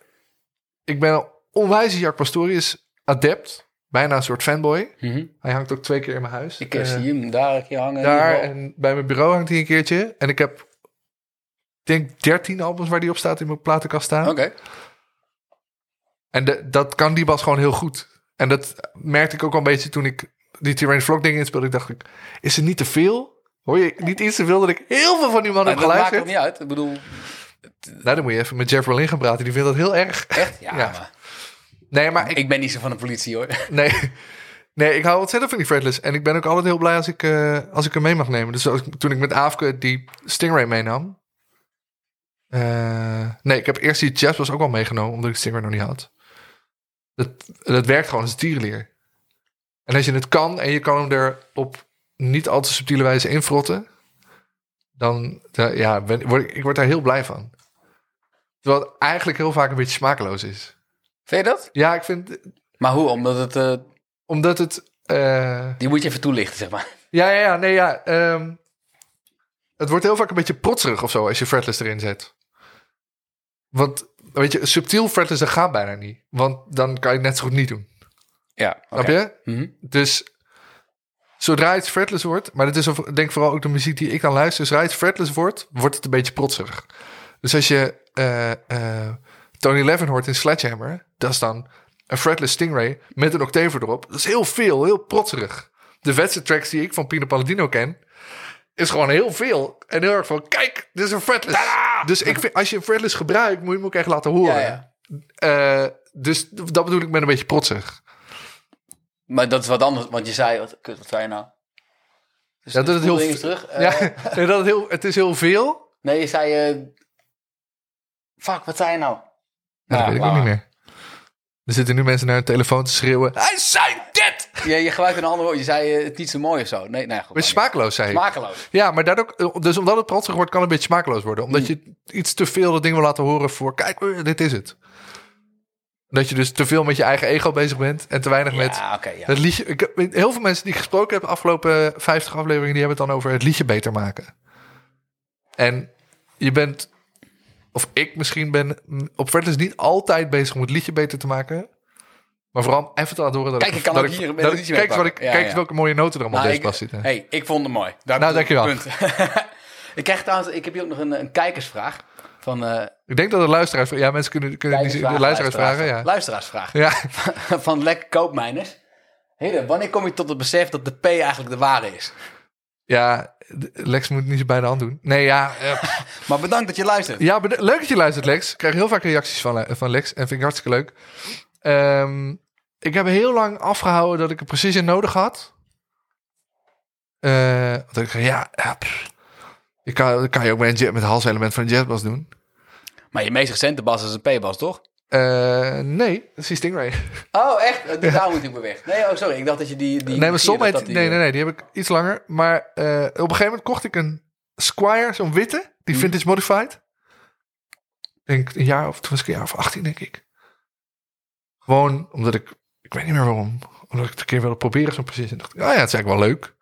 ik ben onwijs Jack Pastorius adept. Bijna een soort fanboy. Mhm. Hij hangt ook twee keer in mijn huis. Ik Eh, zie hem daar een keer hangen. daar en bij mijn bureau hangt hij een keertje. En ik heb, ik denk 13 albums waar die op staat in mijn platenkast staan. Oké. En de- dat kan die Bas gewoon heel goed. En dat merkte ik ook al een beetje toen ik die Tyranny Vlog dingen inspeelde. Ik dacht, ik, is er niet te veel? Hoor je niet iets te veel dat ik heel veel van die man heb dat maakt geluisterd? het niet uit. Ik bedoel, Nou, dan moet je even met Jeff Berlin gaan praten. Die vindt dat heel erg. echt? Ja, Ja. maar Nee, maar ik, ik ben niet zo van de politie hoor. nee, nee, ik hou ontzettend van die fretless. En ik ben ook altijd heel blij als ik, eh, als ik hem mee mag nemen. Dus als, toen ik met Aafke die Stingray meenam. eh, nee, ik heb eerst die Jazz was ook al meegenomen, omdat ik Stingray nog niet had. Dat, dat werkt gewoon als tierenleer. En als je het kan en je kan hem er op niet al te subtiele wijze infrotten, dan da- ja, ben, word, ik- ik word daar heel blij van. Terwijl het eigenlijk heel vaak een beetje smakeloos is. Vind je dat? Ja, ik vind, Maar hoe? Omdat het... eh, omdat het. eh, die moet je even toelichten, zeg maar. ja, ja, ja, nee, ja. ehm, het wordt heel vaak een beetje protserig of zo als je fretless erin zet. Want, weet je, subtiel fretless dat gaat bijna niet. Want dan kan je het net zo goed niet doen. Ja, oké. Snap je? Mhm. Dus zodra iets fretless wordt, maar dat is denk vooral ook de muziek die ik dan luister. Zodra iets fretless wordt, wordt het een beetje protserig. Dus als je eh, Tony Levin hoort in Sledgehammer, dat is dan een fretless Stingray met een octave erop. Dat is heel veel, heel protserig. De vetste tracks die ik van Pino Palladino ken, is gewoon heel veel. En heel erg van, kijk, dit is een fretless. Dus ik vind, als je een fretless gebruikt, moet je hem ook echt laten horen. Ja, ja. Eh, dus dat bedoel ik met een beetje protserig. Maar dat is wat anders, want je zei... Wat, kut, wat zei je nou? Dus Ja, dat het heel- is terug. Eh, Ja, dat het, heel, het is heel veel. Nee, je zei... eh, fuck, wat zei je nou? Ja, dat Ja, weet ik ook niet meer. Er zitten nu mensen naar hun telefoon te schreeuwen. Hij zei dit! Je, je gebruikt een ander woord. Je zei eh, het niet zo mooi of zo. Nee, nee, goed. Beetje smakeloos, zei ik. Smakeloos. Ja, maar daardoor, dus omdat het protserig wordt, kan het een beetje smakeloos worden. Omdat je iets te veel dat ding wil laten horen voor... Kijk, eh, dit is het. Dat je dus te veel met je eigen ego bezig bent... en te weinig met Ja, oké, ja. het liedje... Ik, heb- heel veel mensen die ik gesproken heb... de afgelopen 50 afleveringen... die hebben het dan over het liedje beter maken. En je bent... of ik misschien ben mm, op Fretless niet altijd bezig om het liedje beter te maken... Maar vooral even te laten horen dat Kijk, ik... ik kan dat hier ik- liedje Kijk, eens wat ik. Ja, kijk ja. welke mooie noten er allemaal Nou, deze zitten. hey, ik vond het mooi. Daar Nou, dankjewel. Punt. ik krijg trouwens, ik heb hier ook nog een, een kijkersvraag. Van, eh Ik denk dat de luisteraars... Ja, mensen kunnen, kunnen die, luisteraars vragen. Ja. Luisteraarsvraag. Ja. van Lek Koopmijners. Heren, wanneer kom je tot het besef dat de P eigenlijk de ware is? ja, Lex moet niet zo bij de hand doen. Nee, ja... eh, Maar bedankt dat je luistert. Ja, leuk dat je luistert, Lex. Ik krijg heel vaak reacties van, Le- van Lex en vind ik hartstikke leuk. Ehm, ik heb heel lang afgehouden dat ik een precision nodig had. Eh dat ik zei, ja, ja pff. je kan, kan je ook met, een jet- met het halselement van een jazzbas doen. Maar je meest recente bas is een P-bas, toch? Eh, nee, dat is die Stingray. Oh, echt? Eh, Die daar moet ik weer weg. Nee, oh, sorry. Ik dacht dat je die... die nee, maar die- nee, nee, nee, die heb ik iets langer. Maar eh, op een gegeven moment kocht ik een Squire, zo'n witte, die Hmm. vintage modified. Denk een jaar of toen was ik een jaar of 18, denk ik. Gewoon omdat ik, ik weet niet meer waarom, omdat ik het een keer wilde proberen zo'n precision. Dacht ik, oh ja, het is eigenlijk wel leuk.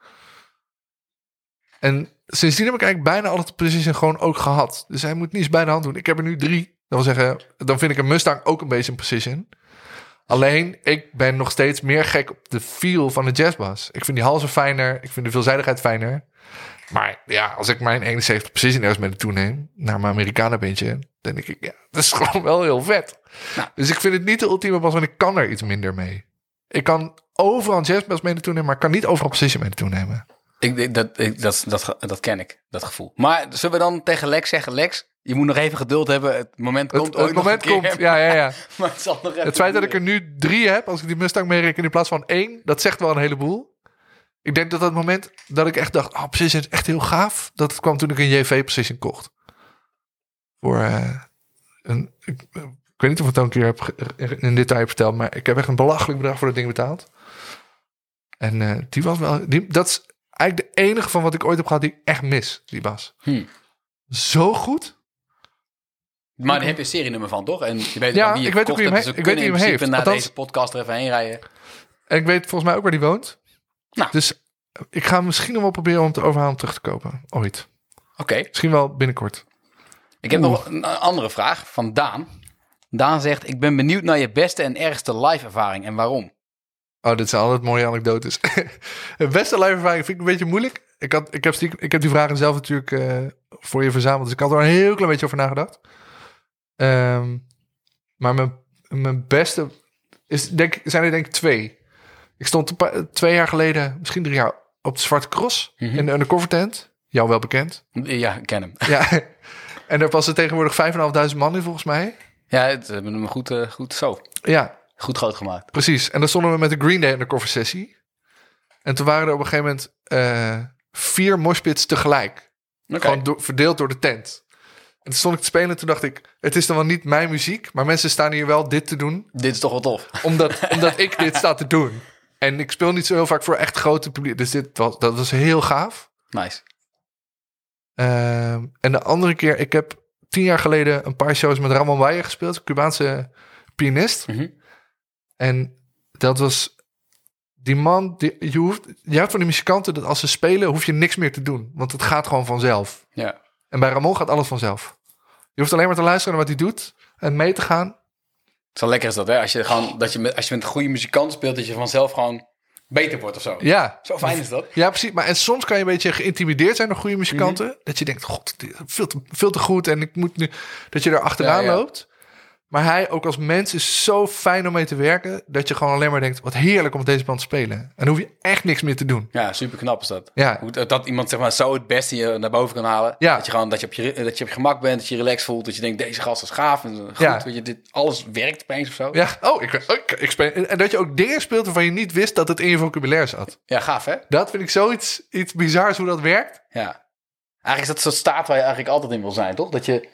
En sindsdien heb ik eigenlijk bijna altijd de precision gewoon ook gehad. Dus hij moet niet eens bij de hand doen. Ik heb er nu drie. Dat wil zeggen, dan vind ik een Mustang ook een beetje een precision. Alleen, ik ben nog steeds meer gek op de feel van de jazzbas. Ik vind die halzen fijner. Ik vind de veelzijdigheid fijner. Maar ja, als ik mijn 71 Precision ergens mee naartoe neem... naar mijn Americana bandje... dan denk ik, ja, dat is gewoon wel heel vet. Nou. Dus ik vind het niet de ultieme bas... want ik kan er iets minder mee. Ik kan overal een jazzbas mee naartoe nemen... maar ik kan niet overal Precision mee naartoe nemen. Ik, dat, ik, dat, dat, dat ken ik, dat gevoel. Maar zullen we dan tegen Lex zeggen... Lex, je moet nog even geduld hebben. Het moment Het, komt het ooit nog moment een keer. komt, ja, ja, ja. Maar het zal nog even Het feit dat ik er nu drie heb, als ik die Mustang meereken in plaats van één, dat zegt wel een heleboel. Ik denk dat dat moment dat ik echt dacht, oh, Precision is echt heel gaaf. Dat het kwam toen ik een JV Precision kocht. Voor eh, een, ik, ik weet niet of ik het al een keer heb in detail verteld, maar ik heb echt een belachelijk bedrag voor dat ding betaald. En eh, die was wel, die, dat is eigenlijk de enige van wat ik ooit heb gehad die ik echt mis, die bas. Hm. Zo goed. Maar daar heb je een serienummer van, toch? En je weet Ja, wie je ik weet ook wie hem he- dus ik we weet wie hem heeft. naar Althans- deze podcast er even heen rijden. En ik weet volgens mij ook waar die woont. Nou. Dus ik ga misschien nog wel proberen om te overhalen om terug te kopen. Ooit. Oké. Misschien wel binnenkort. Ik heb Oeh. nog een andere vraag van Daan. Daan zegt, ik ben benieuwd naar je beste en ergste live ervaring en waarom. Oh, dit zijn altijd mooie anekdotes. Beste live ervaring vind ik een beetje moeilijk. Ik, had, ik, heb, ik heb die vragen zelf natuurlijk eh, voor je verzameld. Dus ik had er een heel klein beetje over nagedacht. Ehm, maar mijn, mijn beste is, denk, zijn er denk ik twee. Ik stond een paar- twee jaar geleden, misschien drie jaar, op de Zwarte Cross. Mhm. In de undercover tent. Jou wel bekend. Ja, ik ken hem. Ja. en daar passen tegenwoordig 5.500 man in volgens mij. Ja, het hebben hem goed, eh, goed zo. Ja, Goed groot gemaakt. Precies. En dan stonden we met de Green Day in de koffersessie. En toen waren er op een gegeven moment eh, vier moshpits tegelijk. Oké. Gewoon verdeeld door de tent. En toen stond ik te spelen en toen dacht ik... het is dan wel niet mijn muziek... maar mensen staan hier wel dit te doen... Dit is toch wel tof. omdat, omdat ik dit sta te doen. En ik speel niet zo heel vaak voor echt grote publiek. Dus dit was, dat was heel gaaf. Nice. Ehm, en de andere keer... Ik heb tien jaar geleden een paar shows met Ramon Waya gespeeld. Een Cubaanse pianist. Mhm. En dat was die man, die, je, hoeft, je hebt van die muzikanten dat als ze spelen, hoef je niks meer te doen. Want het gaat gewoon vanzelf. Ja. En bij Ramon gaat alles vanzelf. Je hoeft alleen maar te luisteren naar wat hij doet en mee te gaan. Zo lekker is dat, hè? Als je, gewoon, dat je met, als je met een goede muzikant speelt, dat je vanzelf gewoon beter wordt of zo. Ja, Zo fijn is dat. ja precies. Maar en soms kan je een beetje geïntimideerd zijn door goede muzikanten. Mhm. Dat je denkt, god, veel te, veel te goed en ik moet nu... Dat je er achteraan Ja, ja. loopt. Maar hij ook als mens is zo fijn om mee te werken... dat je gewoon alleen maar denkt, wat heerlijk om met deze band te spelen. En dan hoef je echt niks meer te doen. Ja, super knap is dat. Ja, Hoe, dat, iemand zeg maar zo het beste je naar boven kan halen. Ja. Dat je gewoon dat je, op je, dat je op je gemak bent, dat je relaxed voelt. Dat je denkt, deze gast is gaaf. En goed, Ja. weet je, dit, alles werkt opeens of zo. Ja, oh, ik, ik, ik speel. En dat je ook dingen speelt waarvan je niet wist dat het in je vocabulaire zat. Ja, gaaf hè? Dat vind ik zoiets iets bizars hoe dat werkt. Ja. Eigenlijk is dat zo'n staat waar je eigenlijk altijd in wil zijn, toch? Dat je,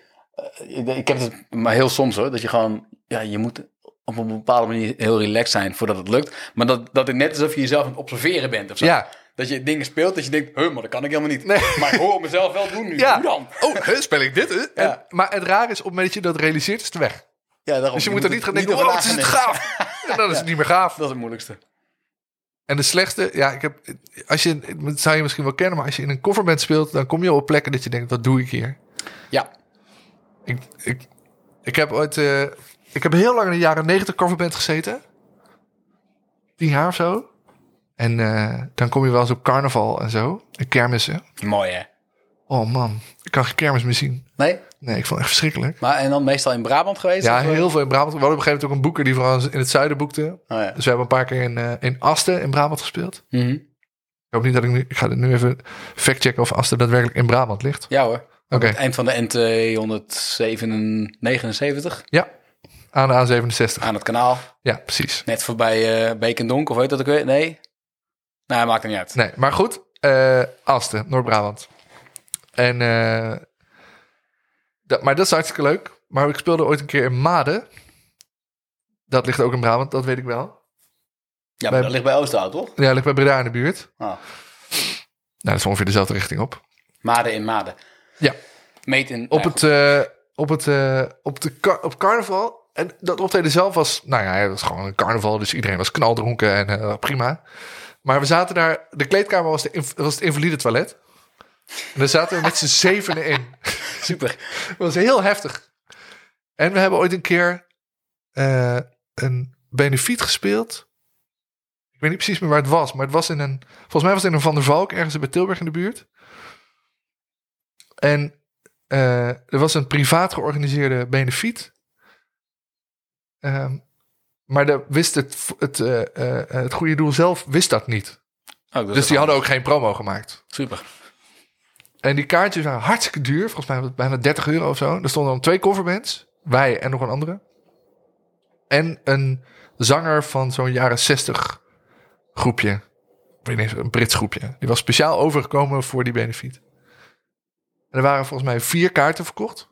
ik- ik heb het maar heel soms hoor, dat je gewoon, ja, je moet op een bepaalde manier heel relaxed zijn voordat het lukt. Maar dat, dat het net alsof je jezelf aan het observeren bent of zo. Ja. Dat je dingen speelt dat je denkt, huh, maar dat kan ik helemaal niet. Nee. Maar ik hoor mezelf wel doen nu. Ja. Hoe dan? Oh, hè, speel ik dit? hè? En- Ja. maar het raar is, op het moment dat je dat realiseert, is het weg. Ja, daarom. Dus je, moet er niet gaan denken, over oh, is het gaaf. En dan is het niet meer gaaf. Dat is het moeilijkste. En de slechtste, ja, ik heb, als je, dat zou je misschien wel kennen, maar als je in een coverband speelt, dan kom je op plekken dat je denkt, wat doe ik hier? Ja. Ik, ik, ik heb ooit, eh, ik heb heel lang in de jaren negentig coverband gezeten. Tien jaar of zo. En eh, dan kom je wel eens op carnaval en zo. En kermissen. Mooi hè? Oh man, ik kan geen kermis meer zien. Nee? Nee, ik vond het echt verschrikkelijk. Maar en dan meestal in Brabant geweest? Ja, eh? heel veel in Brabant. We hadden op een gegeven moment ook een boeker die vooral in het zuiden boekte. Oh, ja. Dus we hebben een paar keer in, eh, in Asten in Brabant gespeeld. Mhm. Ik hoop niet dat ik nu... Ik ga nu even factchecken of Asten daadwerkelijk in Brabant ligt. ja hoor. Oké, Het eind van de N279 ja. Aan de A67. aan het kanaal. Ja, preek Net voorbij eh Beek en Donk, of weet dat ook weer? Nee? Nou, maakt er niet uit. Nee, maar goed. eh Asten, Noord-Brabant. En... eh, dat, maar dat is hartstikke leuk. Maar ik speelde ooit een keer in Maden. Dat ligt ook in Brabant, dat weet ik wel. Ja, maar Bij- dat ligt bij Oosterhout, toch? Ja, ligt bij Breda in de buurt. Ah. Nou, dat is ongeveer dezelfde richting op. Maden in Maden. Ja. Meet in... Op het, eh, op het, eh, op de op carnaval. En dat optreden zelf was, nou ja, het was gewoon een carnaval. Dus iedereen was knaldronken en eh, prima. Maar we zaten daar, de kleedkamer was, de, was het invalide toilet. En daar zaten we met z'n zevenen in. Super. Dat was heel heftig. En we hebben ooit een keer eh, een benefiet gespeeld. Ik weet niet precies meer waar het was, maar het was in een. Volgens mij was het in een Van der Valk, ergens bij Tilburg in de buurt. En eh, er was een privaat georganiseerde benefiet. Ehm, maar de, wist het, het, eh, eh, het goede doel zelf wist dat niet. Oh, Dus die hadden ook geen promo gemaakt. Super. En die kaartjes waren hartstikke duur. Volgens mij was het bijna 30 euro of zo. Er stonden dan twee coverbands. Wij en nog een andere. En een zanger van zo'n jaren 60 groepje. Een Brits groepje. Die was speciaal overgekomen voor die benefiet. En er waren volgens mij vier kaarten verkocht.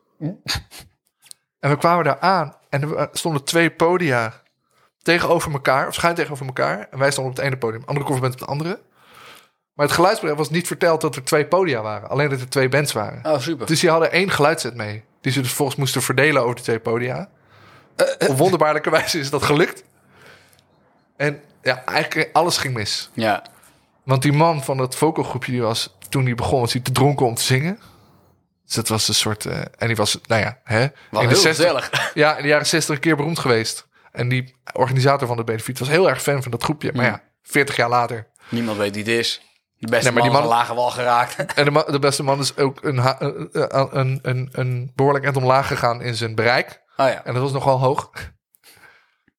En we kwamen daar aan. En er stonden twee podia tegenover elkaar. Of schuin tegenover elkaar. En wij stonden op het ene podium. Andere coverband op het andere. Maar het geluidsbedrijf was niet verteld dat er twee podia waren. Alleen dat er twee bands waren. Oh, super. Dus die hadden één geluidset mee. Die ze dus volgens moesten verdelen over de twee podia. Eh, Op wonderbaarlijke wijze is dat gelukt. En ja, eigenlijk alles ging mis. Ja. Want die man van het vocalgroepje, die was toen hij begon, was hij te dronken om te zingen. Dus dat was een soort. eh, en die was, nou ja, hè, in de heel 60 gezellig. ja, in de jaren 60 een keer beroemd geweest. En die organisator van de benefiet was heel erg fan van dat groepje. Maar ja, 40 jaar later. Niemand weet wie het is. De beste Nee, maar man die man- lage wal geraakt. En de, ma- de beste man is ook een, ha- een, een, een, een behoorlijk eind omlaag gegaan in zijn bereik. Oh ja. En dat was nogal hoog.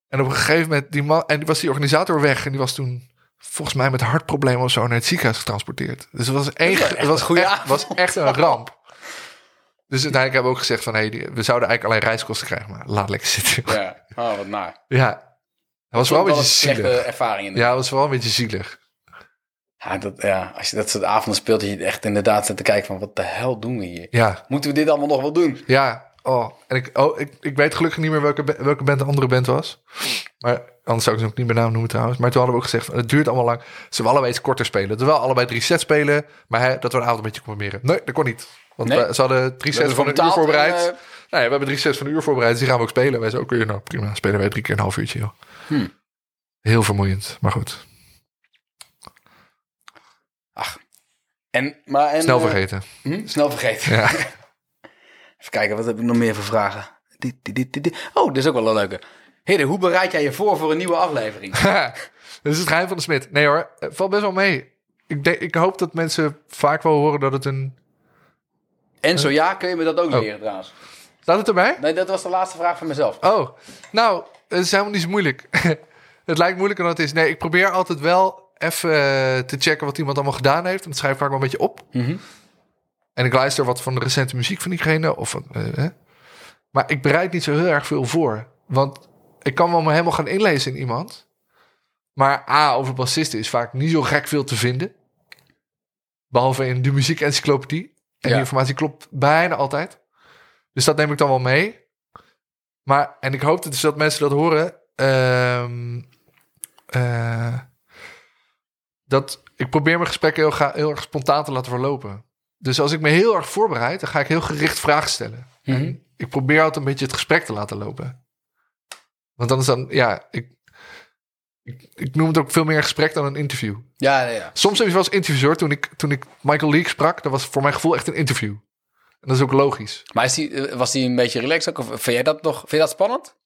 En op een gegeven moment, die man, en die was die organisator weg. En die was toen volgens mij met hartproblemen of zo naar het ziekenhuis getransporteerd. Dus het was, wel het echt was, echt, was echt een ramp. Dus uiteindelijk hebben we ook gezegd van... Hey, we zouden eigenlijk alleen reiskosten krijgen, maar laat lekker zitten. Ja. Oh, wat naar. Ja, dat was wel een beetje zielig. ervaring in. Ja, dat was wel een beetje zielig. Ja, dat, ja, als je dat soort avonden speelt, dat je echt inderdaad zit te kijken van wat de hel doen we hier? Ja, Moeten we dit allemaal nog wel doen? ja. Oh, en ik, oh, ik, ik weet gelukkig niet meer welke, welke band de andere band was. Maar anders zou ik ze ook niet meer naam noemen trouwens. Maar toen hadden we ook gezegd, van, het duurt allemaal lang. Ze willen allebei iets korter spelen. Terwijl allebei drie sets spelen. Maar hij, dat we een avond een beetje combineren. Nee, dat kon niet. Want Nee? we- ze hadden drie sets van een uur voorbereid. eh, Nee, we hebben drie sets van een uur voorbereid. Dus die gaan we ook spelen. Wij zeiden, oké, nou prima. Spelen wij drie keer een half uurtje, joh. Hmm. Heel vermoeiend, maar goed. En, maar, en, Snel eh, vergeten. hm? Snel vergeten. Ja. Even kijken, wat heb ik nog meer voor vragen? Dit, dit, dit. Oh, dit is ook wel een leuke. Hidde, hoe bereid jij je voor voor een nieuwe aflevering? dat is het geheim van de smid. Nee hoor, het valt best wel mee. Ik, denk, ik hoop dat mensen vaak wel horen dat het een... En zo ja, kun je me dat ook Oh. leren trouwens? Staat het erbij? Nee, dat was de laatste vraag van mezelf. Oh, nou, het is helemaal niet zo moeilijk. het lijkt moeilijker dan het is. Nee, ik probeer altijd wel even eh, te checken wat iemand allemaal gedaan heeft. En dat schrijf ik vaak wel een beetje op. Mhm. En ik luister wat van de recente muziek van diegene. Of, van, eh. Maar ik bereid niet zo heel erg veel voor. Want ik kan wel me helemaal gaan inlezen in iemand. Maar A, over bassisten is vaak niet zo gek veel te vinden. Behalve in de muziekencyclopedie. En Ja. die informatie klopt bijna altijd. Dus dat neem ik dan wel mee. Maar, en ik hoop dus dat mensen dat horen. ehm, eh, dat ik probeer mijn gesprekken heel, ga- heel erg spontaan te laten verlopen. Dus als ik me heel erg voorbereid, dan ga ik heel gericht vragen stellen. Mhm. En ik probeer altijd een beetje het gesprek te laten lopen. Want dan is dan, ja, ik, ik, ik noem het ook veel meer een gesprek dan een interview. Ja, ja, ja. Soms heb je wel eens interviews hoor. Toen ik, toen ik Michael Leake sprak, dat was voor mijn gevoel echt een interview. En dat is ook logisch. Maar is die, was die een beetje relaxed ook? Of vind jij dat nog? Vind je dat spannend?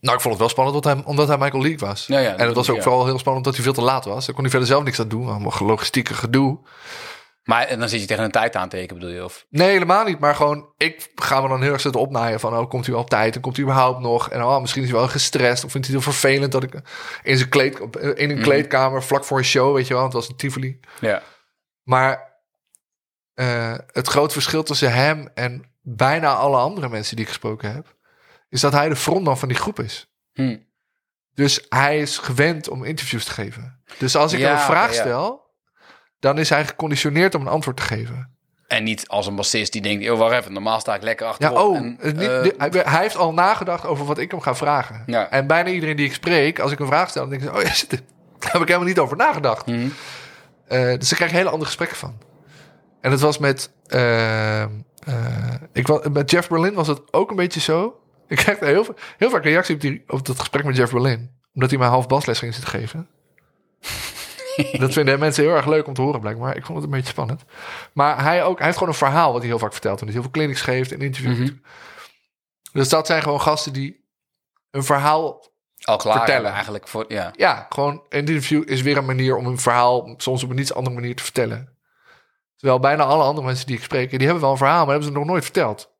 Nou, ik vond het wel spannend omdat hij, omdat hij Michael Leake was. Ja, ja, en het was ook ja. vooral heel spannend omdat hij veel te laat was. Daar kon hij verder zelf niks aan doen. Allemaal logistieke gedoe. Maar en dan zit je tegen een tijd aan tekenen, bedoel je? Of? Nee, helemaal niet. Maar gewoon, ik ga me dan heel erg zitten opnaaien van... oh, komt hij wel op tijd en komt hij überhaupt nog? En oh, misschien is hij wel gestrest of vindt hij het heel vervelend... dat ik in, zijn kleed, in een Mhm. kleedkamer vlak voor een show, weet je wel... want het was een Tivoli. Ja. Maar eh, het grote verschil tussen hem en bijna alle andere mensen die ik gesproken heb... is dat hij de frontman van die groep is. Hm. Dus hij is gewend om interviews te geven. Dus als ik Ja, hem een vraag ja. stel... dan is hij geconditioneerd om een antwoord te geven. En niet als een bassist die denkt, oh, wacht even, normaal sta ik lekker Ja, achterop. oh, en, het niet, eh, hij, hij heeft al nagedacht over wat ik hem ga vragen. Ja. En bijna iedereen die ik spreek, als ik een vraag stel, dan denk ik, oh ja, daar heb ik helemaal niet over nagedacht. mhm. Eh, dus ik krijg hele andere gesprekken van. En het was met, eh, ik met Jeff Berlin was het ook een beetje zo. Ik krijg heel, veel- heel vaak reactie op, die, op dat gesprek met Jeff Berlin. Omdat hij mij half basles ging zitten geven. dat vinden mensen heel erg leuk om te horen, blijkbaar. Ik vond het een beetje spannend. Maar hij, ook, hij heeft gewoon een verhaal wat hij heel vaak vertelt. En hij heel veel clinics geeft en interviews. Mhm. Dus dat zijn gewoon gasten die een verhaal... Al klaar Vertellen. eigenlijk. Voor, ja. Ja, gewoon een interview is weer een manier om een verhaal... soms op een iets andere manier te vertellen. Terwijl bijna alle andere mensen die ik spreek... die hebben wel een verhaal, maar hebben ze het nog nooit verteld.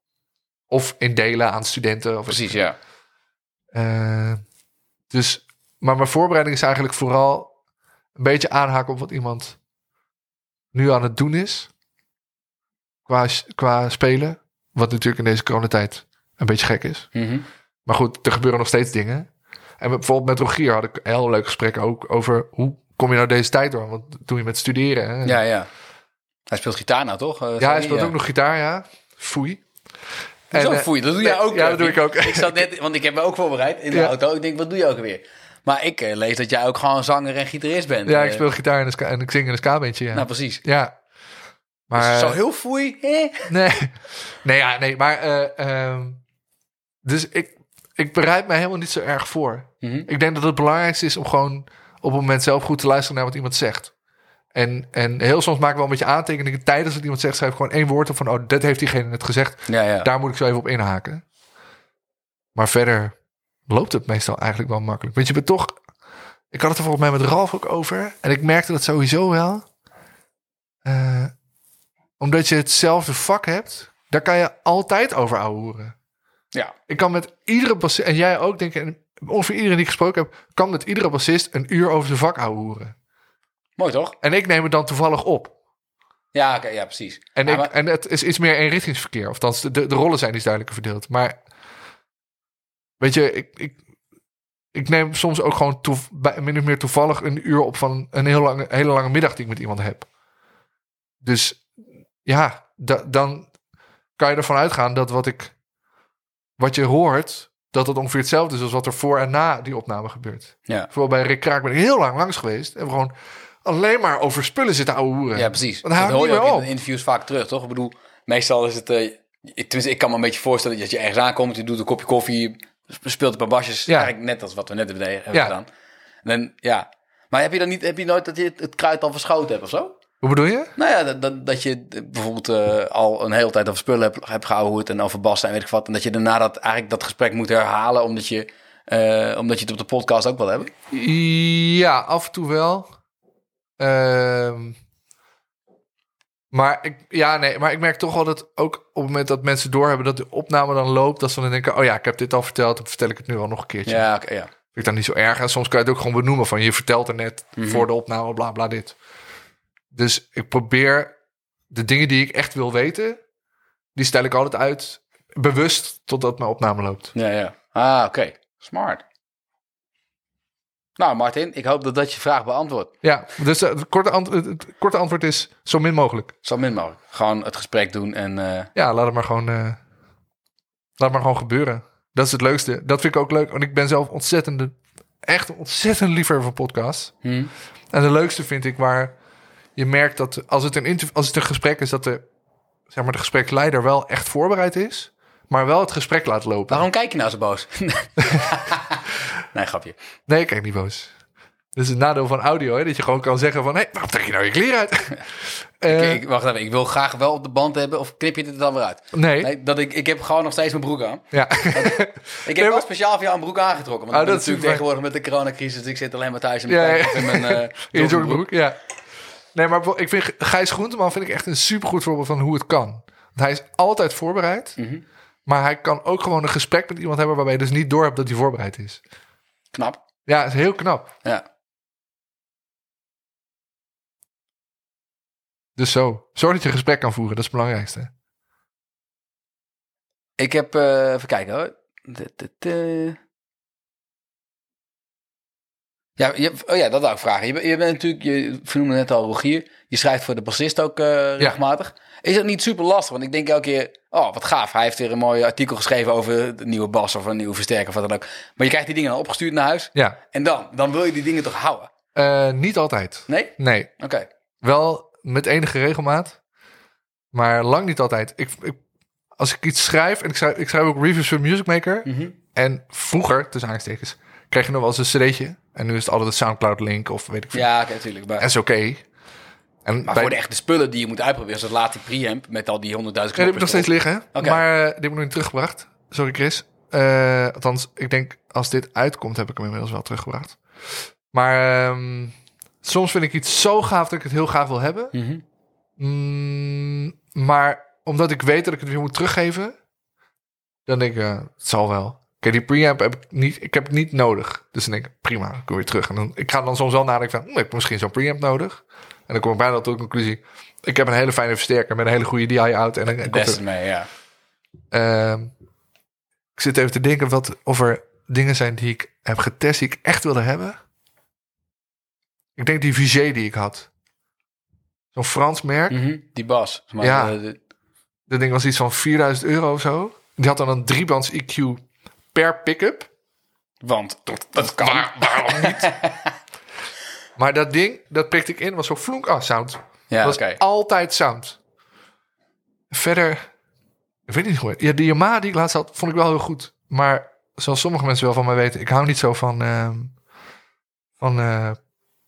Of in delen aan studenten. Of Precies, ja. Eh, dus, maar mijn voorbereiding is eigenlijk vooral een beetje aanhaken op wat iemand nu aan het doen is. Qua, qua spelen. Wat natuurlijk in deze coronatijd een beetje gek is. Mhm. Maar goed, er gebeuren nog steeds dingen. En bijvoorbeeld met Rogier had ik een heel leuk gesprek ook over hoe kom je nou deze tijd door? Want doe je met studeren. Hè? Ja, ja. Hij speelt gitaar nou, toch? Eh, Ja, hij speelt ook nog gitaar, ja. Foei. Zo eh, foei, dat doe jij ook. Ja, eh, dat doe ik ook. Ik zat net, want ik heb me ook voorbereid in de Ja. auto. Ik denk, wat doe je ook weer? Maar ik eh, lees dat jij ook gewoon zanger en gitarist bent. Ja, ik Eh, speel gitaar en, ska- ik zing in een ska-bandje, ja. Nou, precies. Ja. Maar, Zo heel foei. hè? Nee, nee, ja, nee maar... eh, ehm, dus ik, ik bereid me helemaal niet zo erg voor. Mhm. Ik denk dat het belangrijkste is om gewoon op het moment zelf goed te luisteren naar wat iemand zegt. En, en heel soms maak ik wel een beetje aantekeningen tijdens wat iemand zegt. Schrijf ik gewoon één woord op van, oh, dat heeft diegene net gezegd. Ja, ja. Daar moet ik zo even op inhaken. Maar verder loopt het meestal eigenlijk wel makkelijk. Want je bent toch... Ik had het er volgens mij met Ralf ook over. En ik merkte dat sowieso wel. Eh, omdat je hetzelfde vak hebt, daar kan je altijd over ouwehoeren. ja. Ik kan met iedere bassist, en jij ook, denk ik, en ongeveer iedereen die ik gesproken heb, kan met iedere bassist een uur over zijn vak ouwehoeren. Mooi toch? En ik neem het dan toevallig op. Ja, ja, precies. En, ik, maar- en het is iets meer eenrichtingsverkeer. Of de, de rollen zijn iets duidelijker verdeeld. Maar weet je, ik, ik, ik neem soms ook gewoon bij, min of meer toevallig een uur op van een heel lange, hele lange middag die ik met iemand heb. Dus ja, da- dan kan je ervan uitgaan dat wat ik, wat je hoort, dat het ongeveer hetzelfde is als wat er voor en na die opname gebeurt. Ja. Vooral bij Rick Kraak ben ik heel lang langs geweest en gewoon alleen maar over spullen zitten ouwe hoeren. Ja, precies. Dat houdt hoor je ook in interviews vaak terug, toch? Ik bedoel, meestal is het... eh, ik- tenminste, ik kan me een beetje voorstellen dat je ergens aankomt, je doet een kopje koffie, speelt een paar basjes, Ja. eigenlijk net als wat we net hebben Ja. gedaan. En dan, ja. Maar heb je dan niet, heb je nooit dat je het, kruid al verschoten hebt of zo? Hoe bedoel je? Nou ja, dat, dat, dat je bijvoorbeeld eh, al een hele tijd over spullen hebt, hebt gehouden en over bassen en weet ik wat. En dat je daarna dat, eigenlijk dat gesprek moet herhalen, omdat je, eh, omdat je het op de podcast ook wil hebben. Ja, af en toe wel. Ehm, maar ik, ja, nee, maar ik merk toch wel dat ook op het moment dat mensen doorhebben dat de opname dan loopt, dat ze dan denken: oh ja, ik heb dit al verteld, dan vertel ik het nu al nog een keertje. Ja, ja. Vind ik dan niet zo erg. En soms kan je het ook gewoon benoemen van je vertelt er net Mhm. voor de opname, bla bla dit. Dus ik probeer de dingen die ik echt wil weten, die stel ik altijd uit, bewust totdat mijn opname loopt. Ja, ja. Ah, oké. Smart. Nou, Martin, ik hoop dat dat je vraag beantwoordt. Ja, dus eh, het, korte ant- het, korte antwoord is zo min mogelijk. Zo min mogelijk. Gewoon het gesprek doen en... eh, Ja, laat het maar gewoon, eh, laat het maar gewoon gebeuren. Dat is het leukste. Dat vind ik ook leuk, want ik ben zelf ontzettend, echt ontzettend liever van podcasts. hm. En de leukste vind ik waar je merkt dat als het een, als het een gesprek is, dat de, zeg maar, de gespreksleider wel echt voorbereid is, maar wel het gesprek laat lopen. Waarom kijk je nou zo boos? nee, grapje. Nee, ik kijk niet boos. Dat is het nadeel van audio, hè? dat je gewoon kan zeggen van, hé, hey, waarom trek je nou je kleren uit? Eh, ik, ik- wacht even, ik wil graag wel op de band hebben of knip je dit dan weer uit? nee, Nee, dat ik, ik heb gewoon nog steeds mijn broek aan. ja. Ik heb wel maar- speciaal voor jou een broek aangetrokken. Want Oh, dat is natuurlijk tegenwoordig met de coronacrisis. Dus ik zit alleen maar thuis in Ja, mijn, ja. in mijn eh, joggingbroek, ja. Nee, maar ik vind Gijs Groenteman vind ik echt een supergoed voorbeeld van hoe het kan. Want hij is altijd voorbereid, Mhm. maar hij kan ook gewoon een gesprek met iemand hebben waarbij je dus niet door hebt dat hij voorbereid is. Knap. Ja, is heel knap. Ja. Dus zo. Zorg dat je gesprek kan voeren, dat is het belangrijkste. Ik heb, eh, even kijken hoor. De- de- de- Ja, je, oh ja, dat wou ik vragen. Je, bent- je bent natuurlijk, je vernoemde net al Rogier. Je schrijft voor de bassist ook eh, regelmatig. Is het niet super lastig? Want ik denk elke keer, oh wat gaaf. Hij heeft weer een mooi artikel geschreven over de nieuwe bas of een nieuwe versterker of wat dan ook. Maar je krijgt die dingen dan opgestuurd naar huis. Ja, En dan, dan wil je die dingen toch houden? Eh, niet altijd. Nee? Nee, Oké. wel met enige regelmaat, maar lang niet altijd. Ik, ik, als ik iets schrijf, en ik schrijf, ik schrijf ook reviews voor Music Maker, Mhm. en vroeger, tussen aanstekens, kreeg je nog wel eens een cd'tje. En nu is het altijd een Soundcloud-link of weet ik veel. Ja, natuurlijk. Maar, En is oké. En maar bij- voor de echte spullen die je moet uitproberen, zoals laat die preamp met al die honderdduizend Ja, die heb ik nog steeds liggen. Oké. Maar eh, die heb ik nog niet teruggebracht. Sorry, Chris. Eh, althans, ik denk als dit uitkomt, heb ik hem inmiddels wel teruggebracht. Maar ehm, soms vind ik iets zo gaaf dat ik het heel graag wil hebben. Mhm. Mm, maar omdat ik weet dat ik het weer moet teruggeven, dan denk ik, eh, het zal wel. Kijk, die preamp heb ik niet, ik heb het niet nodig. Dus dan denk ik, prima, ik wil weer terug. En dan, ik ga dan soms wel nadenken van, hm, ik heb misschien zo'n preamp nodig. En dan kom ik bijna tot de conclusie, ik heb een hele fijne versterker met een hele goede DI-out. En dan er, beste mee, ja. Ehm, ik zit even te denken wat, of er dingen zijn die ik heb getest die ik echt wilde hebben. Ik denk die Vigé die ik had. Zo'n Frans merk. Mhm, Die bas. Maar Ja. de- de- Dat ding was iets van 4000 euro of zo. Die had dan een driebands EQ per pick-up. want dat kan. waarom niet? maar dat ding, dat prikte ik in, was zo vloek. Ah, sound. Ja, was oké. altijd sound. Verder, ik weet niet goed. Ja, die Yamaha die ik laatst had, vond ik wel heel goed. Maar zoals sommige mensen wel van mij weten, ik hou niet zo van, ehm, van eh,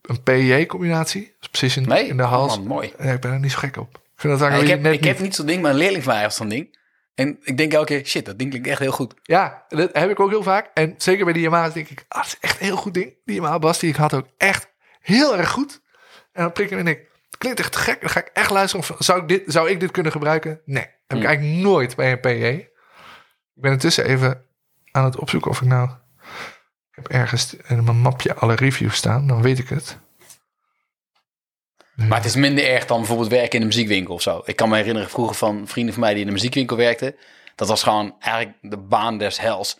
een PJ-combinatie. Precision Nee? in de hals. Man, mooi. Ja, ik ben er niet zo gek op. Ik vind dat Ja, ik heb, net ik heb niet. niet zo'n ding, maar een leerling van mij heeft zo'n ding. En ik denk elke keer, shit, dat ding klinkt echt heel goed. Ja, dat heb ik ook heel vaak. En zeker bij die Yamaha denk ik, ah, dat is echt een heel goed ding. Die Yamaha Bas die ik had ook echt heel erg goed. En dan prik ik en ik, het klinkt echt gek. Dan ga ik echt luisteren. Of, zou, ik dit, zou ik dit kunnen gebruiken? Nee, heb ik Hmm. eigenlijk nooit bij een PJ. Ik ben intussen even aan het opzoeken of ik nou... Ik heb ergens in mijn mapje alle reviews staan. Dan weet ik het. Maar het is minder erg dan bijvoorbeeld werken in een muziekwinkel of zo. Ik kan me herinneren vroeger van vrienden van mij die in een muziekwinkel werkten. Dat was gewoon eigenlijk de baan des hels.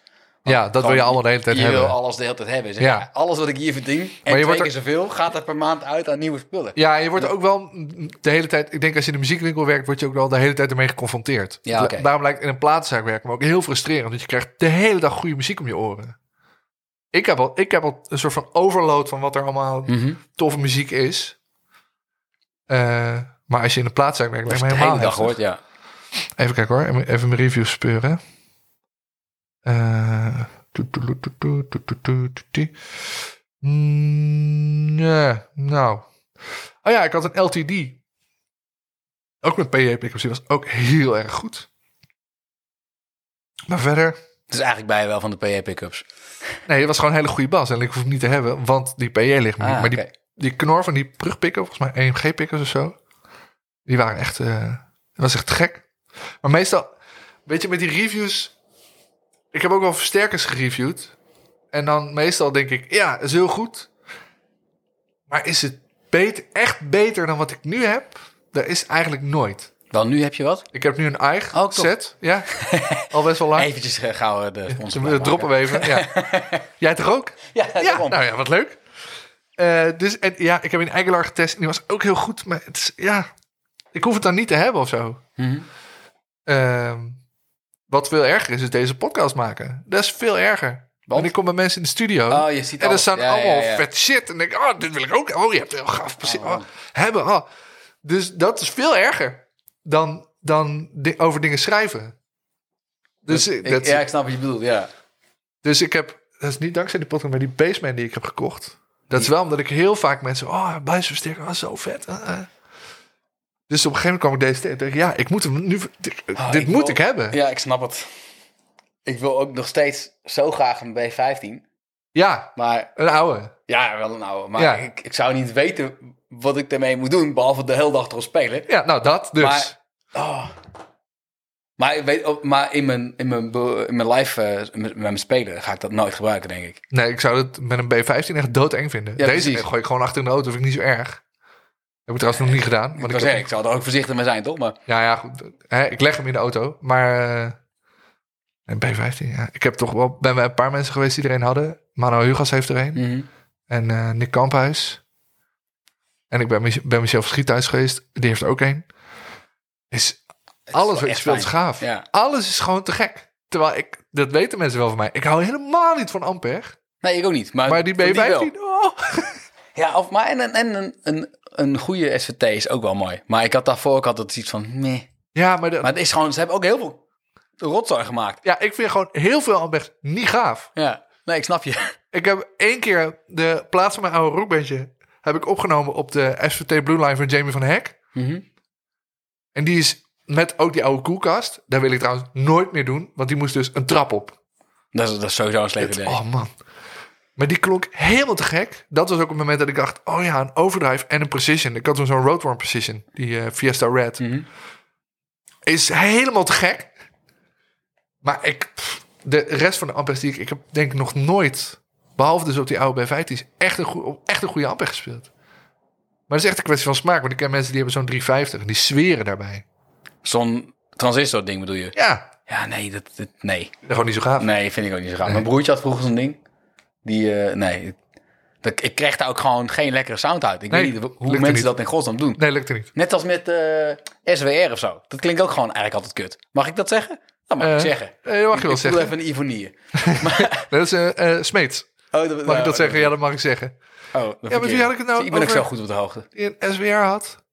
Ja, dat wil je allemaal de hele tijd je hebben. wil alles de hele tijd hebben. Zeg, Ja. alles wat ik hier verdien en je twee wordt keer er- zoveel gaat er per maand uit aan nieuwe spullen. Ja, je wordt ook wel de hele tijd... Ik denk als je in de muziekwinkel werkt... word je ook wel de hele tijd ermee geconfronteerd. Ja. Daarom lijkt in een platenzaak werken me ook heel frustrerend. Want je krijgt de hele dag goede muziek om je oren. Ik heb al, ik heb al een soort van overload van wat er allemaal Mhm. toffe muziek is. Eh, maar als je in een platenzaak werkt, ben je je het de helemaal hele dag hoort, ja. Even kijken hoor. Even mijn reviews speuren. Mm, Nee, nou. Oh ja, ik had een LTD. Ook met. Die was ook heel erg goed. Maar verder... Het is eigenlijk bij je wel van de PA pickups. Nee, het was gewoon een hele goede bas. En ik hoef hem niet te hebben, want die PA ligt me niet. Ah, Maar die, die knor van die brugpikken, volgens mij EMG pickers of zo. Die waren echt, eh, dat was echt gek. Maar meestal, weet je, met die reviews. Ik heb ook wel versterkers gereviewd. En dan meestal denk ik, ja, is heel goed. Maar is het beter, echt beter dan wat ik nu heb? Dat is eigenlijk nooit. Wel, nu heb je wat. Ik heb nu een eigen Oh, set. Ja, al best wel lang. Eventjes uh, gauw eh, de sponsor We droppen we even. Ja. Jij toch ook? Ja, Ja, nou ja, wat leuk. Eh, dus en, ja, ik heb in Eigenlaar getest en die was ook heel goed. Maar het is, ja, ik hoef het dan niet te hebben of zo. Mhm. Ehm, wat veel erger is, is deze podcast maken. Dat is veel erger. Want ik kom bij mensen in de studio. Oh, je ziet en er staan Ja, allemaal ja, ja. vet shit. En denk ik, oh, dit wil ik ook. Oh, je hebt heel gaaf precies. Oh. Oh, hebben. Oh. Dus dat is veel erger dan, dan over dingen schrijven. Dus, Ik- dat, ja, ik snap wat je bedoelt, ja. dus ik heb, dat is niet dankzij die podcast, maar die Baseman die ik heb gekocht. Dat is wel omdat ik heel vaak mensen, oh, buisversterker, oh, zo vet. ah, ah. Dus op een gegeven moment kwam ik deze tegen. dacht ik, Ja, ik moet hem nu, dit, Oh, dit ik moet wil- ik hebben. Ja, Ja, ik snap het. Ik wil ook nog steeds zo graag een B15. Maar een oude. ja, wel een oude. Maar Ja. ik, ik zou niet weten wat ik ermee moet doen. Behalve de hele dag erop spelen. Ja, nou dat dus. Maar, oh. maar, ik weet, maar in mijn, in mijn, in mijn live, eh, met met mijn spelen, ga ik dat nooit gebruiken, denk ik. Nee, ik zou het met een B15 echt doodeng vinden. Ja, Deze precies. gooi ik gewoon achter in de auto, vind ik niet zo erg. Heb ik trouwens nog niet gedaan. Ik, wil ik, zeggen, ik zou er ook voorzichtig mee zijn, toch? Maar ja, ja, goed. Ik leg hem in de auto. Maar eh, een B15, ja. Ik heb toch wel bij een paar mensen geweest die er een hadden. Mano Hugas heeft er een. Mhm. En eh, Nick Kamphuis. En ik ben, bij Michel Verschiet thuis geweest. Die heeft er ook een. Is alles wat je echt speelt is gaaf. Ja. Alles is gewoon te gek. Terwijl ik, dat weten mensen wel van mij. Ik hou helemaal niet van Ampère. Nee, ik ook niet. Maar, Maar die van wel. B15, oh. Ja, of, maar en, en, en een, een, een goede SVT is ook wel mooi. Maar ik had daarvoor ook altijd iets van, nee. Ja, maar, de- Maar het is gewoon, ze hebben ook heel veel rotzooi gemaakt. ja, ik vind gewoon heel veel Ampère niet gaaf. Ja, nee, ik snap je. Ik heb één keer de plaats van mijn oude rockbandje... heb ik opgenomen op de SVT Blue Line van Jamie van Hek. Mhm. En die is met ook die oude koelkast. Daar wil ik trouwens nooit meer doen. Want die moest dus een trap op. Dat, is, dat is sowieso een slecht idee. oh man. Maar die klonk helemaal te gek. Dat was ook het moment dat ik dacht... oh ja, een overdrive en een precision. Ik had toen zo'n Roadworm precision. Die eh, Fiesta Red. Mhm. Is helemaal te gek. Maar ik... pff, de rest van de Ampères die ik... Ik heb denk ik nog nooit... behalve dus op die oude B15... echt een, echt een goede Ampère gespeeld. Maar dat is echt een kwestie van smaak. Want ik ken mensen die hebben zo'n 350... en die zweren daarbij. Zo'n transistor ding bedoel je? Ja, Ja, nee, dat, dat, nee. gewoon niet zo gaaf. Nee, vind ik ook niet zo gaaf. Nee. Mijn broertje had vroeger zo'n ding. Die, eh, nee. Dat, ik kreeg daar ook gewoon geen lekkere sound uit. Ik Nee, weet niet hoe mensen niet. dat in godsnaam doen. Nee, lukt er niet. Net als met eh, SWR of zo. Dat klinkt ook gewoon eigenlijk altijd kut. Mag ik dat zeggen? Dat mag ik zeggen. eh, dat mag je wel ik zeggen. even een ironie. Dat is Smeets. Oh, dat, Mag ik dat zeggen? Ja, dat mag ik zeggen. Oh, dat met wie had ik het nou Ik ben ook zo goed op de hoogte. Een SWR had.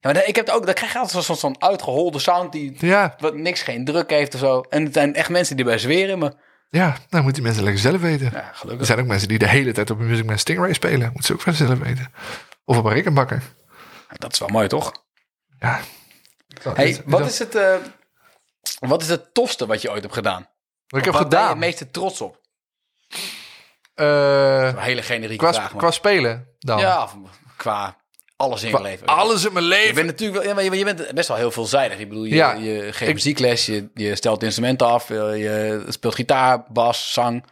Ja, maar ik heb het ook, dan krijg je altijd zo'n zo'n uitgeholde sound die Ja, wat niks geen druk heeft of zo. En het zijn echt mensen die bij zweren, maar ja, nou moeten die mensen lekker zelf weten. ja, Er gelukkig. zijn ook mensen die de hele tijd op een Music Man Stingray spelen. Moeten ze ook wel zelf weten. Of op een rekenbakker. Dat is wel mooi, toch? Ja. Hey, wat is het, eh, wat is het tofste wat je ooit hebt gedaan? Wat ik heb Waar ben je gedaan? het meeste trots op? Eh, Een hele generieke qua, vraag, qua spelen dan? Ja, of qua alles in je leven. alles in mijn Je leven. bent natuurlijk wel, ja, maar je, je bent best wel heel veelzijdig. Ik bedoel, je, Ja. je geeft Ik- muziekles, je, je stelt instrumenten af, je, je speelt gitaar, bas, zang,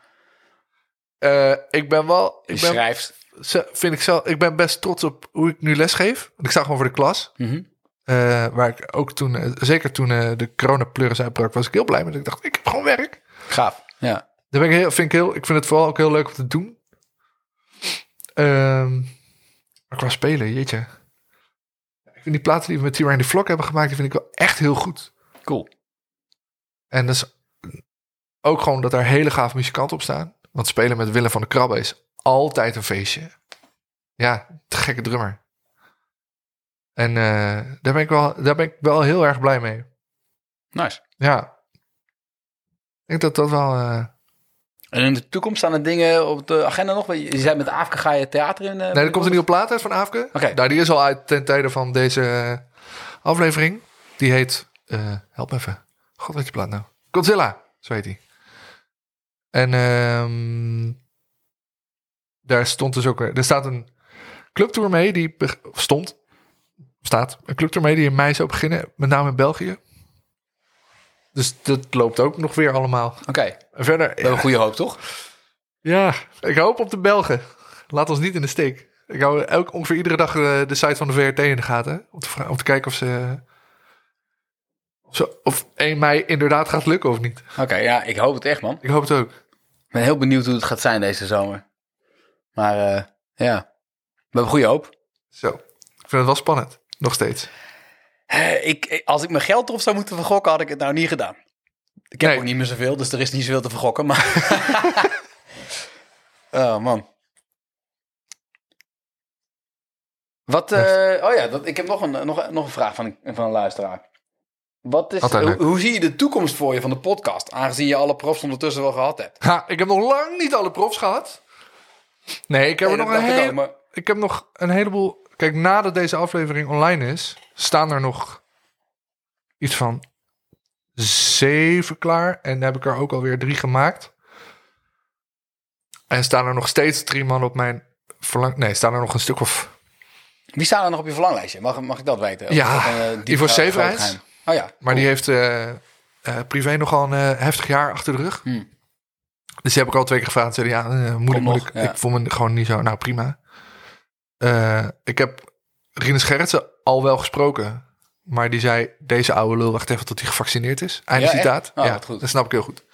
Eh, ik ben wel... je Ik ben, schrijft. vind ik, zelf, ik ben best trots op hoe ik nu lesgeef. Want ik sta gewoon voor de klas. Mhm. Eh, waar ik ook toen, eh, zeker toen eh, de coronapleuris uitbrak, was ik heel blij met. Ik dacht, ik heb gewoon werk. Gaaf, ja. Daar ben ik heel, vind ik heel, ik vind het vooral ook heel leuk om te doen. Ehm maar qua spelen, jeetje. Ik vind die platen die we met T-Rain de Vlog hebben gemaakt, die vind ik wel echt heel goed. Cool. En dat is ook gewoon dat er hele gave muzikanten op staan. Want spelen met Willem van de Krabbe is altijd een feestje. Ja, te gekke drummer. En eh, daar, ben ik wel, daar ben ik wel heel erg blij mee. Nice. Ja. Ik denk dat dat wel... eh, En in de toekomst staan er dingen op de agenda nog? Je zei met Afke ga je theater in? eh, Nee, er komt een nieuwe plaat uit van Aafke. Oké. Nou, die is al uit ten tijde van deze eh, aflevering. Die heet... eh, help me even. God, wat die plaat nou? Godzilla, zo heet die. En ehm, daar stond dus ook... Er staat een clubtour mee die... Stond. Staat. Een clubtour mee die in mei zou beginnen. Met name in België. Dus dat loopt ook nog weer allemaal. Oké, En verder... we hebben een goede hoop, toch? Ja, ik hoop op de Belgen. Laat ons niet in de steek. Ik hou elk, ongeveer iedere dag eh, de site van de VRT in de gaten. Om te, vra- om te kijken of ze, of ze... Of 1 mei inderdaad gaat lukken of niet. Oké, ja, ik hoop het echt, man. Ik hoop het ook. Ik ben heel benieuwd hoe het gaat zijn deze zomer. Maar eh, ja, we hebben goede hoop. Zo. Ik vind het wel spannend. Nog steeds. Eh, Ik, als ik mijn geld erop zou moeten vergokken, had ik het nou niet gedaan. Ik heb Nee. ook niet meer zoveel, dus er is niet zoveel te vergokken. Maar... oh man. Wat, eh, oh ja, dat, ik heb nog een, nog, nog een vraag van een, van een luisteraar. Wat is, hoe, zie je de toekomst voor je van de podcast? Aangezien je alle profs ondertussen wel gehad hebt. Ha, ik heb nog lang niet alle profs gehad. Nee, ik heb, Nee, er nog een maar- ik heb nog een heleboel... Kijk, nadat deze aflevering online is... staan er nog iets van zeven klaar. En dan heb ik er ook alweer drie gemaakt. En staan er nog steeds drie man op mijn verlang... Nee, staan er nog een stuk of... Wie staan er nog op je verlanglijstje? Mag, mag ik dat weten? Of Ja, dat eh, Severijns. groot geheim? Oh ja. Maar die heeft eh, eh, privé nogal een heftig jaar achter de rug. Hmm. Dus die heb ik al twee keer gevraagd. Zeiden ja, moeilijk, ja. Ik voel me gewoon niet zo... Nou, prima. Eh, ik heb Rinus Gerritsen al wel gesproken. Maar die zei, deze oude lul wacht even tot hij gevaccineerd is. Einde Ja, citaat. Oh, ja, goed. dat snap ik heel goed.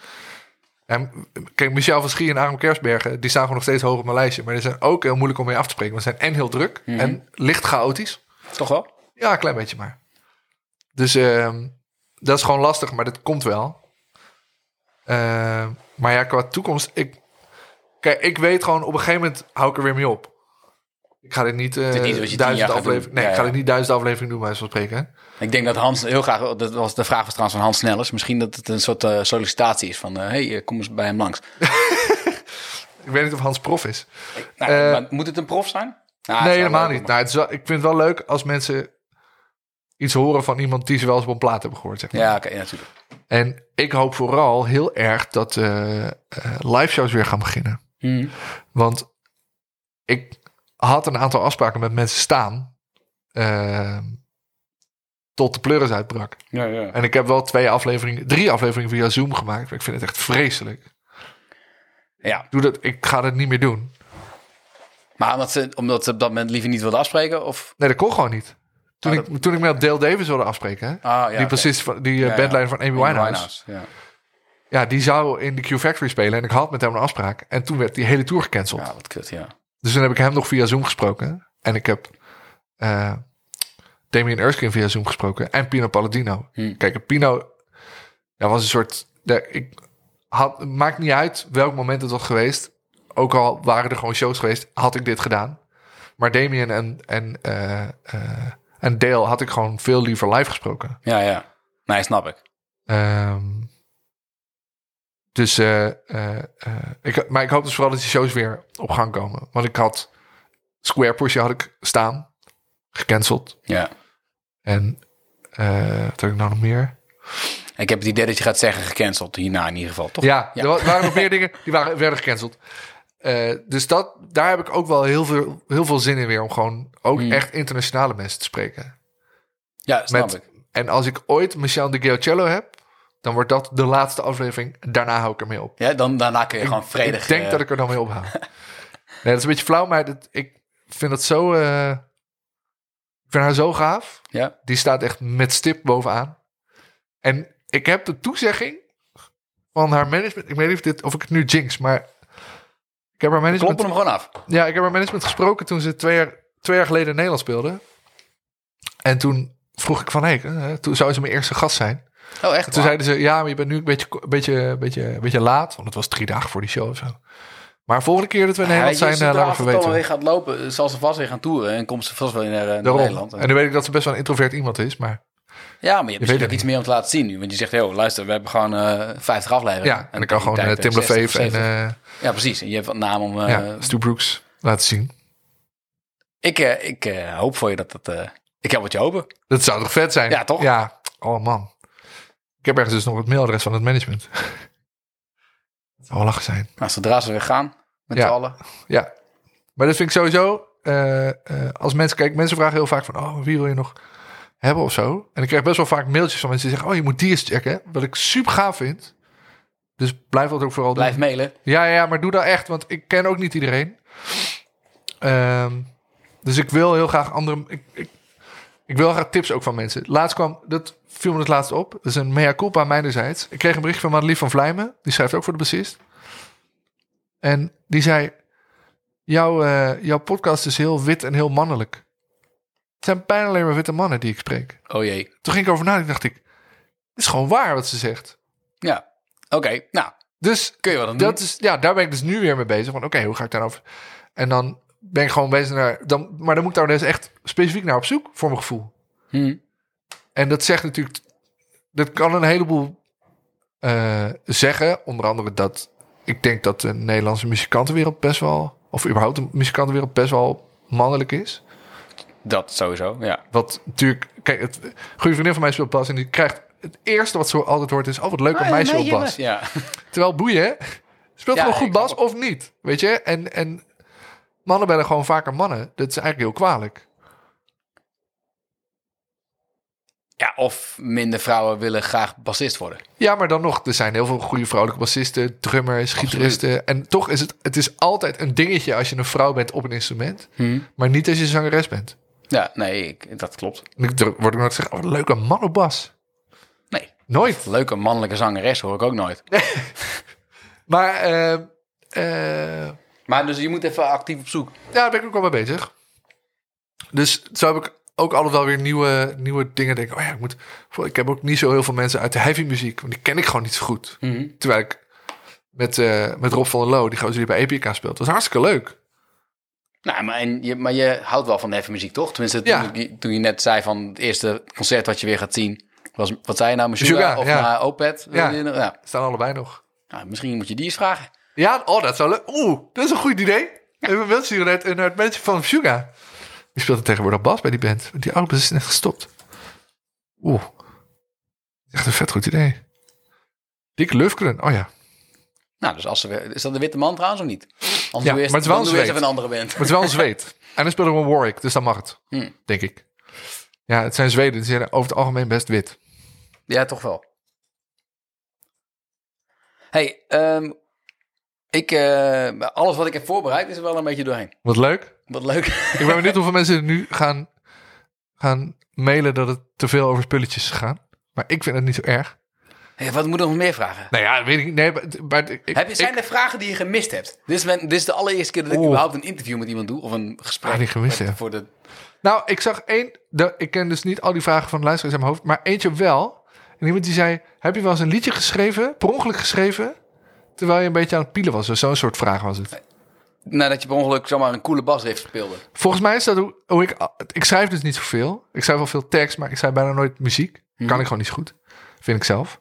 En kijk, Michel van Schie en Aram Kersbergen, die staan gewoon nog steeds hoog op mijn lijstje. Maar die zijn ook heel moeilijk om mee af te spreken. Want ze zijn en heel druk Mhm. en licht chaotisch. Toch wel? Ja, een klein beetje maar. Dus ehm, dat is gewoon lastig, maar dat komt wel. Ehm, maar ja, qua toekomst, ik, kijk, ik weet gewoon op een gegeven moment hou ik er weer mee op. Ik ga dit niet, eh tien duizend afleveringen. Nee, Ja, ik ga dit niet duizend afleveringen doen, bij wijze van spreken. Ik denk dat Hans heel graag, dat was de vraag was trouwens van Hans Snellers. Misschien dat het een soort eh, sollicitatie is van, hé, hey, eh, kom eens bij hem langs. Ik weet niet of Hans prof is. Nou, Eh, maar moet het een prof zijn? Nou, nee, helemaal niet. maar- Nou, het is wel, ik vind het wel leuk als mensen iets horen van iemand die ze wel eens op een plaat hebben gehoord. Zeg maar. Ja, oké, ja, natuurlijk. En ik hoop vooral heel erg dat eh eh, live shows weer gaan beginnen. Mhm. Want ik had een aantal afspraken met mensen staan. eh, tot de pleuris uitbrak. Ja, ja. En ik heb wel twee afleveringen, drie afleveringen via Zoom gemaakt. Maar ik vind het echt vreselijk. ja. Doe dat, ik ga dat niet meer doen. Maar omdat ze, omdat ze op dat moment liever niet wilden afspreken? Of? Nee, dat kon gewoon niet. Toen, Oh, ik, toen ik met Dale Davis wilde afspreken, hè, Ah, ja, die oké. precies van die eh, bandleider van Amy Amy Winehouse, Ja. ja, die zou in de Q Factory spelen en ik had met hem een afspraak. En toen werd die hele tour gecanceld. ja, wat kut, ja. Dus toen heb ik hem nog via Zoom gesproken. En ik heb eh Damien Erskine via Zoom gesproken. En Pino Palladino. Hmm. Kijk, Pino ja, was een soort... De, ik had, maakt niet uit welk moment het was geweest. Ook al waren er gewoon shows geweest, had ik dit gedaan. Maar Damien en, en, eh, eh, En Dale had ik gewoon veel liever live gesproken. Ja, ja. Nee, snap ik. Ehm, dus, eh, eh, eh, ik, maar ik hoop dus vooral dat die shows weer op gang komen. Want ik had Square Push had ik staan, gecanceld. Ja. En wat heb ik nou nog meer? Ik heb het idee dat je gaat zeggen gecanceld hierna in ieder geval, toch? Ja, Ja. er wa- waren nog meer dingen die waren, werden gecanceld. Dus dat, daar heb ik ook wel heel veel, heel veel zin in weer om gewoon ook Hmm. echt internationale mensen te spreken. Ja, snap Met, ik. en als ik ooit Michel de Giocello heb, dan wordt dat de laatste aflevering. Daarna hou ik ermee op. Ja, dan, daarna kun je gewoon vredig... Ik denk eh, dat ik er dan mee ophaal. nee, dat is een beetje flauw, maar dat, ik vind dat zo... eh, ik vind haar zo gaaf. Ja, Die staat echt met stip bovenaan. En ik heb de toezegging van haar management. Ik weet niet of, dit, of ik het nu jinx, maar ik heb haar management. kloppen hem gewoon af. Ja, ik heb haar management gesproken toen ze twee jaar, twee jaar geleden in Nederland speelde. En toen vroeg ik van, hé, hey, toen zou ze mijn eerste gast zijn. Oh, echt? En toen waar? zeiden ze, ja, maar je bent nu een beetje, een beetje, een beetje, een beetje laat. Want het was drie dagen voor die show of zo. Maar volgende keer dat we in Nederland Ja, zijn, je, uh, laten we weten. weer gaat lopen, zal ze vast weer gaan toeren. En komt ze vast wel naar, eh, naar. Nederland. En nu weet ik dat ze best wel een introvert iemand is. Maar Ja, maar je hebt het ook iets meer om te laten zien nu. Want je zegt, joh, luister, we hebben gewoon eh 50 afleveringen. ja, en ik kan tegen gewoon uh, Tim je LaFave 60 en of 70. eh Ja, precies. En je hebt wat naam om... eh, ja, Stu Brooks laten zien. Ik, eh, ik eh, hoop voor je dat dat... eh, ik heb wat je hopen. Dat zou toch vet zijn? Ja, toch? Ja. Oh man. Ik heb ergens dus nog het mailadres van het management. Het zou wel lachen zijn. Nou, zodra ze weer gaan, met Ja. z'n allen. Ja. Maar dat vind ik sowieso... eh, eh, als mensen... Kijk, mensen vragen heel vaak van... Oh, wie wil je nog hebben of zo? En ik krijg best wel vaak mailtjes van mensen die zeggen... Oh, je moet die eens checken. Wat ik super gaaf vind. Dus blijf dat ook vooral Blijf doen. mailen. Ja, ja, maar doe dat echt. Want ik ken ook niet iedereen. Ehm, dus ik wil heel graag andere... Ik, ik, ik wil graag tips ook van mensen. Laatst kwam... Dat viel me het laatst op. Dat is een mea culpa mijnerzijds. Ik kreeg een bericht van Madelief van Vlijmen. Die schrijft ook voor de bassist. En die zei... Jouw, eh, jouw podcast is heel wit en heel mannelijk. Het zijn bijna alleen maar witte mannen die ik spreek. Oh jee. Toen ging ik over nadenken. dacht ik... Het is gewoon waar wat ze zegt. Ja. Oké, nou, Dus kun je wat aan doen. dat is, ja, daar ben ik dus nu weer mee bezig. Van oké, hoe ga ik daarover? En dan ben ik gewoon bezig naar. Dan, maar dan moet ik daar dus echt specifiek naar op zoek, voor mijn gevoel. Hm. En dat zegt natuurlijk. Dat kan een heleboel eh, zeggen. Onder andere dat ik denk dat de Nederlandse muzikantenwereld best wel. Of überhaupt de muzikantenwereld best wel mannelijk is. Dat sowieso, ja. Wat natuurlijk. Kijk, het goede vriendin van mij speelt bas. En die krijgt. Het eerste wat ze altijd hoort is: Oh, wat leuk een meisje op bas. Ja. Terwijl boeien, speelt Ja, gewoon goed bas of niet. Weet je? En, en mannen bellen gewoon vaker mannen. Dat is eigenlijk heel kwalijk. ja, of minder vrouwen willen graag bassist worden. Ja, maar dan nog, er zijn heel veel goede vrouwelijke bassisten, drummers, gitaristen. En toch is het, het is altijd een dingetje als je een vrouw bent op een instrument. Hm. Maar niet als je zangeres bent. Ja, nee, ik, dat klopt. Ik word ik nooit zeggen, oh, leuke man op bas. Nee, Nooit. leuke mannelijke zangeres hoor ik ook nooit. Maar eh, eh, Maar dus je moet even actief op zoek. ja, daar ben ik ook wel mee bezig. Dus zo heb ik ook altijd wel weer nieuwe, nieuwe dingen. Denk, oh ja, ik moet. Ik heb ook niet zo heel veel mensen uit de heavy muziek, want die ken ik gewoon niet zo goed. Hm. Terwijl ik met, eh, met Rob van der Loo, die gozer die bij Epica speelt, dat was hartstikke leuk. Nou, maar, en je, maar je houdt wel van heavy muziek, toch? Tenminste, Ja. toen, je- toen je net zei van het eerste concert wat je weer gaat zien... Was, wat zei je nou, Meshuggah of ja. naar Opet? Ja. Ja. ja. Staan allebei nog. Nou, misschien moet je die eens vragen. Ja, oh, dat zou leuk. Oeh, dat is een goed idee. Even een mail sturen naar het, mensen van Suga. Die speelt er tegenwoordig bas bij die band. Die oude is net gestopt. Oeh. Echt een vet goed idee. Dick Lufgren. Oh ja. Nou, dus als ze weer, is dat de witte man trouwens of niet? Anders Ja, maar het is wel een zweet. even een andere band. Maar het is wel een zweet. En dan speelt er een Warwick, dus dan mag het. Hm. Denk ik. Ja, het zijn Zweden. Die zijn over het algemeen best wit. Ja, toch wel. hey, ehm, ik, eh, alles wat ik heb voorbereid is er wel een beetje doorheen. Wat leuk. Wat leuk. Ik ben benieuwd hoeveel mensen nu gaan, gaan mailen dat het te veel over spulletjes gegaan. Maar ik vind het niet zo erg. Hey, wat moet ik nog meer vragen? Nou ja, weet ik niet. Nee, maar, maar ik, Heb je, zijn ik- er vragen die je gemist hebt? Dit is, mijn, dit is de allereerste keer dat ik überhaupt een interview met iemand doe. Of een gesprek. Ah, die gemist, met-. Voor de, Nou, ik zag één. De, ik ken dus niet al die vragen van de luisteraars in mijn hoofd. Maar eentje wel. En iemand die zei: Heb je wel eens een liedje geschreven, per ongeluk geschreven. Terwijl je een beetje aan het pielen was? Zo'n soort vraag was het. nadat je per ongeluk zomaar een coole basriff speelde. Volgens mij is dat hoe, hoe ik... Ik schrijf dus niet zoveel. Ik schrijf wel veel tekst, maar ik schrijf bijna nooit muziek. Mhm. Kan ik gewoon niet zo goed. Vind ik zelf.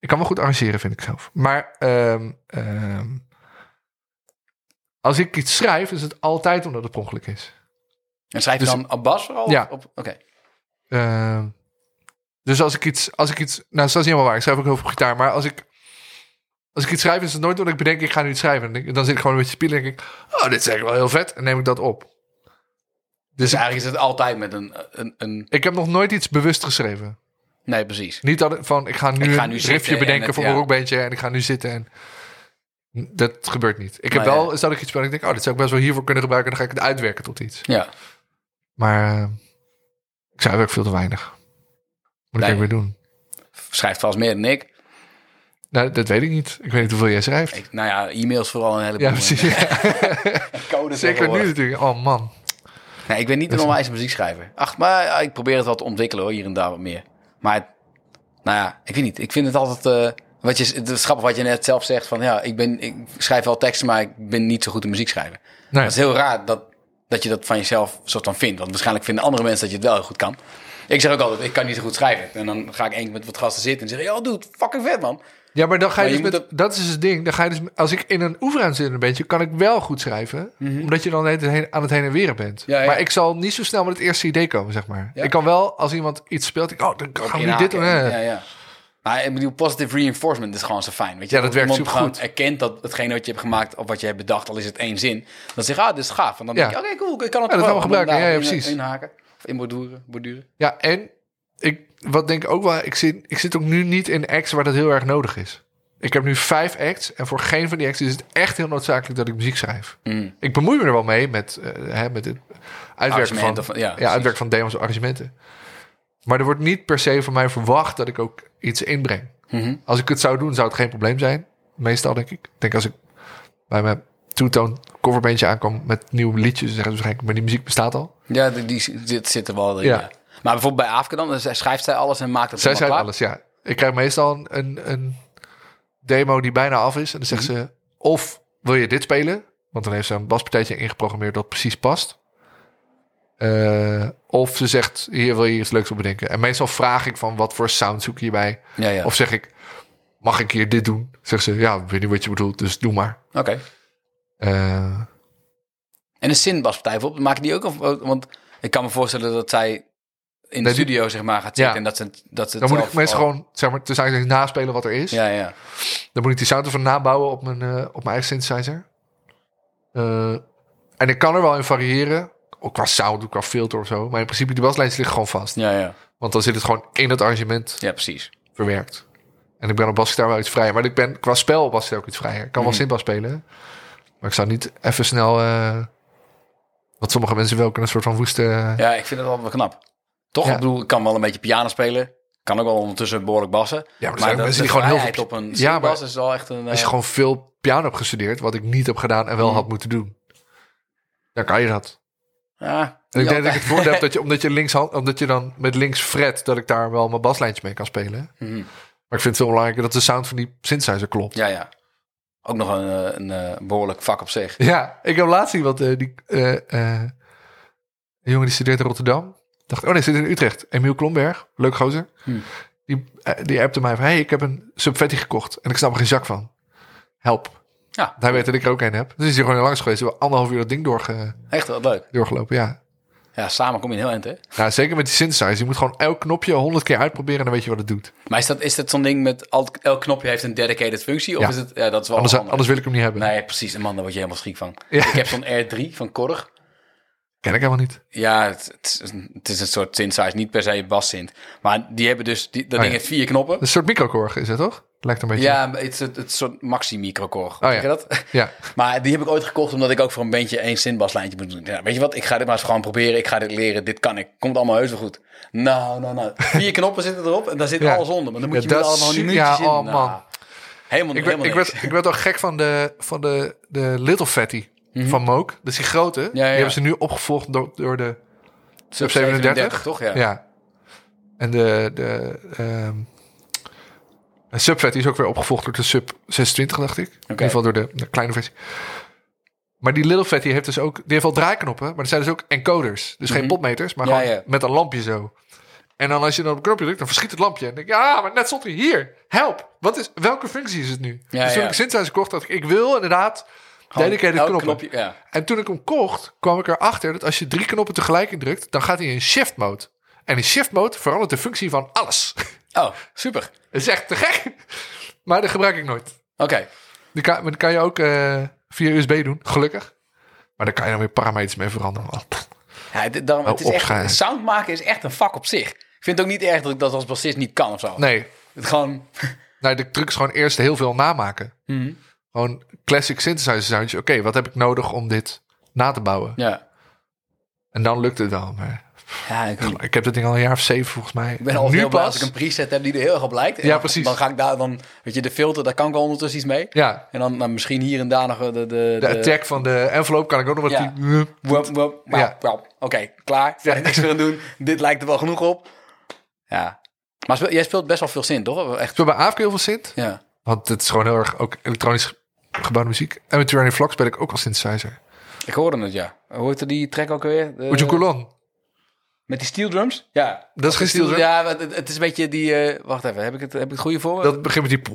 Ik kan wel goed arrangeren, vind ik zelf. Maar ehm, ehm, als ik iets schrijf, is het altijd omdat het per ongeluk is. En schrijf je Dus- dan op bas vooral? Ja. Oké. Ehm, dus als ik iets, als ik iets, nou, dat is niet helemaal waar. Ik schrijf ook heel veel op gitaar, maar als ik, als ik iets schrijf, is het nooit omdat ik bedenk, ik ga nu iets schrijven. En dan zit ik gewoon een beetje te spelen en denk ik, oh, dit is eigenlijk wel heel vet. En neem ik dat op. Dus Dus eigenlijk is het altijd met een... een, een ik heb nog nooit iets bewust geschreven. nee, precies. Niet dat ik van, ik ga nu Ik ga een nu riffje zitten en bedenken het- voor ja. mijn rockbandje en ik ga nu zitten en dat gebeurt niet. Ik heb Nou ja. wel eens dat ik iets speel en ik denk, oh, dit zou ik best wel hiervoor kunnen gebruiken. En dan ga ik het uitwerken tot iets. Ja. Maar eh, ik schrijf ook veel te weinig. Moet Nee. ik ook weer doen. Schrijft vast meer dan ik. Nou, dat weet ik niet. Ik weet niet hoeveel jij schrijft. ik nou ja, e-mails vooral een heleboel. Ja, precies. Ja. Codes Zeker nu natuurlijk. Oh man. Nee, ik ben niet een onwijs muziekschrijver. Ach, maar ik probeer het wel te ontwikkelen hoor, hier en daar wat meer. Maar, het- nou ja, ik weet niet. Ik vind het altijd... eh, wat je, het is grappig wat je net zelf zegt van... Ja, ik, ben, ik schrijf wel teksten, maar ik ben niet zo goed in muziek schrijven. Nee. Dat is heel raar dat, dat je dat van jezelf soort van vindt. Want waarschijnlijk vinden andere mensen dat je het wel heel goed kan. Ik zeg ook altijd, ik kan niet zo goed schrijven. En dan ga ik één keer met wat gasten zitten en zeg... Ja, dude, fucking vet man. Ja, maar dan ga je, Maar dus met, dat is dus het ding. Dan ga je dus, als ik in een oefenruimte zit een beetje, kan ik wel goed schrijven. Omdat je dan aan het heen en weer bent. Mhm. Ja, ja. Maar ik zal niet zo snel met het eerste idee komen, zeg maar. Ja? Ik kan wel, als iemand iets speelt, ik, oh, dan gaan we nu dit doen. Ja, ja. Maar ik bedoel, positive reinforcement is gewoon zo fijn. Weet je? Ja, dat Als werkt supergoed. gewoon erkent dat hetgene wat je hebt gemaakt of wat je hebt bedacht, al is het één zin. Dan zeg je, ah, dit is gaaf. En dan Ja. denk je, oké, cool, ik kan het Ja, dat wel. Gebruiken. Ja, ja, in- precies. Inhaken. Of inborduren. borduren. Ja, en ik, wat denk ik ook wel, ik zit, ik zit ook nu niet in acts waar dat heel erg nodig is. Ik heb nu vijf acts en voor geen van die acts is het echt heel noodzakelijk dat ik muziek schrijf. Mm. Ik bemoei me er wel mee met, eh, hè, met het uitwerken van, ja, ja, uitwerken van demos en arrangementen. Maar er wordt niet per se van mij verwacht dat ik ook iets inbreng. Mhm. Als ik het zou doen, zou het geen probleem zijn. Meestal denk ik. Ik denk als ik bij mijn two-tone coverbandje aankom met nieuwe liedjes, zeggen ze waarschijnlijk, maar die muziek bestaat al. Ja, die, die zit, zit er wel in. Ja. Ja. Maar bijvoorbeeld bij Afke dan, schrijft zij alles en maakt het Zij schrijft klaar. alles, ja. Ik krijg meestal een, een, een demo die bijna af is. En dan zegt Mhm. ze, of wil je dit spelen? Want dan heeft ze een baspartijtje ingeprogrammeerd dat precies past. Eh, of ze zegt, hier wil je iets leuks op bedenken. En meestal vraag ik van, wat voor sound zoek je hierbij? Ja, ja. Of zeg ik, mag ik hier dit doen? Zegt ze, ja, weet niet wat je bedoelt, dus doe maar. Oké. Eh, En een zinbaspartij bijvoorbeeld, maken die ook? Of, want ik kan me voorstellen dat zij in de studio zeg maar gaat zitten Ja. en dat ze, dat ze dan moet ik al- gewoon, zeg maar, tussen aanhalingstekens naspelen wat er is. Ja, ja. Dan moet ik die sound ervan nabouwen op mijn, eh, op mijn eigen synthesizer. Eh, en ik kan er wel in variëren. Ook qua sound, ook qua filter of zo. Maar in principe, die baslijntjes liggen gewoon vast. Ja, ja. Want dan zit het gewoon in het arrangement Ja, precies. verwerkt. En ik ben op basgitaar wel iets vrijer. Maar ik ben qua spel op basgitaar ook iets vrijer. Ik kan wel Mhm. simpel spelen. Maar ik zou niet even snel... eh, wat sommige mensen wel kunnen, een soort van woeste... Ja, ik vind het wel knap. Toch? Ja. Ik bedoel, ik kan wel een beetje piano spelen. Kan ook wel ondertussen behoorlijk bassen. Ja, maar dat- mensen die gewoon heel veel... op een Ja, maar- is wel echt een... Als je eh, gewoon veel piano hebt gestudeerd... wat ik niet heb gedaan en wel Mhm. had moeten doen... dan kan je dat. ja, En ik denk dat ik het voordeel heb dat je, omdat je links omdat je dan met links fret, dat ik daar wel mijn baslijntje mee kan spelen. Mhm. Maar ik vind het veel belangrijker dat de sound van die synthesizer klopt. Ja, ja. Ook nog een, eh, een, eh, behoorlijk vak op zich. Ja, ik heb laatst iemand, eh, die, een jongen die studeert in Rotterdam. Dacht, oh nee, zit in Utrecht. Emiel Klomberg, leuk gozer. Hmm. Die, eh, die appte mij van, hey, ik heb een Subfetti gekocht en ik snap er geen zak van. Help. Ja, Hij weet dat ik er ook een heb. Dus is hij gewoon langs geweest. We hebben anderhalf uur dat ding doorge, echt wel leuk. doorgelopen, ja. Ja, samen kom je een heel eind, hè? Zeker met die synthesizer. Je moet gewoon elk knopje honderd keer uitproberen en dan weet je wat het doet. Maar is dat, is dat zo'n ding met... Elk knopje heeft een dedicated functie? Of Ja. is het... Ja, dat is wel Anders, anders wil ik hem niet hebben. Nee, precies. En man, daar word je helemaal schrik van. Ja. Ik heb zo'n R3 van Korg. Ken ik helemaal niet. Ja, het, het, is een, het is een soort synthesizer, niet per se bassynth. Maar die hebben dus, die, dat Oh, ding ja. heeft vier knoppen. Een soort microkorg is het, toch? Lijkt een beetje. Ja, het is het, het soort maxi microcore. Oh, ja. je dat? Ja. Maar die heb ik ooit gekocht omdat ik ook voor een bandje één synthbaslijntje moet doen. Ja, weet je wat? Ik ga dit maar eens gewoon proberen. Ik ga dit leren. Dit kan ik. Komt allemaal heus wel goed. Nou, nou, nou. Vier knoppen zitten erop en daar zit Ja. alles onder. Maar dan moet je dat allemaal die ja, in. oh, Nou, man. helemaal, Ik, helemaal ik, werd, ik werd al gek van de, van de, de Little Fatty van Moog. Dat is die grote. Die Mhm. ja. hebben ze nu opgevolgd door, door de Sub 37. toch? Ja. Ja. En de, de ehm de Sub Fatty is ook weer opgevolgd door de Sub 26, dacht ik. In ieder geval door de, de kleine versie. Maar die Little Fatty heeft dus ook... Die heeft wel draaiknoppen, maar er zijn dus ook encoders. Dus geen potmeters, maar Mhm. Ja, gewoon ja. met een lampje zo. En dan als je dan op een knopje drukt, dan verschiet het lampje. En denk ik, ja, maar net stond hij hier. Help! Wat is, welke functie is het nu? Ja, dus toen ja. ik Synthesizer kocht, dacht ik, ik wil inderdaad dedicated knoppen. knopje, ja. En toen ik hem kocht, kwam ik erachter dat als je drie knoppen tegelijk indrukt, dan gaat hij in shift mode. En in shift mode verandert de functie van alles. Oh, super. Dat is echt te gek. Maar dat gebruik ik nooit. Oké. Die kan, maar die kan je ook eh, via USB doen, gelukkig. Maar daar kan je dan weer parameters mee veranderen. Ja, daarom, het is echt, sound maken is echt een vak op zich. Ik vind het ook niet erg dat ik dat als bassist niet kan of zo. Nee, Het gewoon... nee, de truc is gewoon eerst heel veel namaken. Mhm. Gewoon classic synthesizer soundje. Oké, wat heb ik nodig om dit na te bouwen? Ja. En dan lukt het wel. Maar Ja, ik, ik heb dat ding al een jaar of zeven volgens mij. ik ben altijd nu heel blij als pas. ik een preset heb die er heel erg op lijkt. Ja, dan- precies. Dan ga ik daar dan... Weet je, de filter, daar kan ik wel ondertussen iets mee. Ja, En dan, dan misschien hier en daar nog de... De, de, de attack van de envelop kan ik ook nog wat... Ja. die- Ja. wauw. Oké, klaar. Verder niks meer aan doen. Dit lijkt er wel genoeg op. Ja. Maar jij speelt best wel veel zin, toch? Echt. Ik speel bij AFK heel veel synth. Ja. Want het is gewoon heel erg ook elektronisch gebouwde muziek. En met Tyranny Flock speel ik ook al synthesizer. Ik hoorde het, ja. Hoe heette die track ook alweer? De- Oudje Coulon. Met die steel drums? Ja. Dat is geen steel drum? Ja, het, het is een beetje die... eh, wacht even, heb ik het, heb ik het goede voor? Dat begint met die...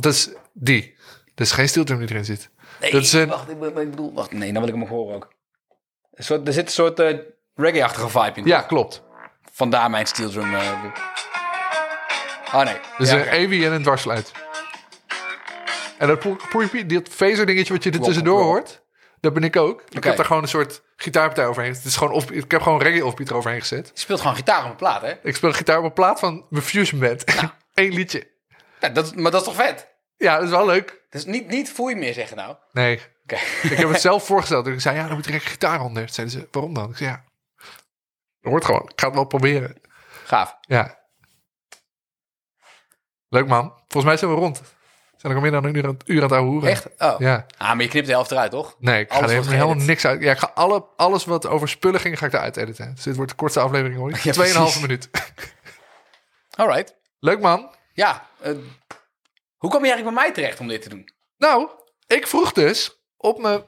Dat is die. Dat is geen steel drum die erin zit. nee, dat is een- wacht, ik, be- ik bedoel... Wacht, nee, dan wil ik hem horen ook. Een soort, er zit een soort eh, reggae-achtige vibe in. Ja, klopt. Vandaar mijn steel drum. oh nee. Dus Ja, een. EWI en een dwarsluit. En dat dat phaser dingetje wat je er tussendoor hoort, dat ben ik ook. Ik heb daar gewoon een soort gitaarpartij overheen. Het is gewoon off, ik heb gewoon reggae offbeat eroverheen gezet. Je speelt gewoon gitaar op een plaat, hè? Ik speel gitaar op een plaat van mijn Fusion Band. Eén liedje. Ja, dat, maar dat is toch vet? Ja, dat is wel leuk. Dus niet, niet voel je meer zeggen nou. Nee, ik heb het zelf voorgesteld. Ik zei, ja, dan moet er een gitaar onder. Zeiden ze, waarom dan? Ik zei, ja, dat hoort gewoon. Ik ga het wel proberen. Gaaf. Ja. Leuk man. Volgens mij zijn we rond. Zijn er al meer dan een uur aan, uur aan het ouwe hoeren. Echt? Oh. Ja. Ah, maar je knipt de helft eruit, toch? Nee, ik ga Alles er helemaal, niks uit. Ja, ik ga alle, alles wat over spullen ging, ga ik eruit editen. Dus dit wordt de kortste aflevering ooit. Ja, Tweeënhalve precies. minuut. Alright. Leuk man. Ja. eh, hoe kom je eigenlijk bij mij terecht om dit te doen? Nou, ik vroeg dus op mijn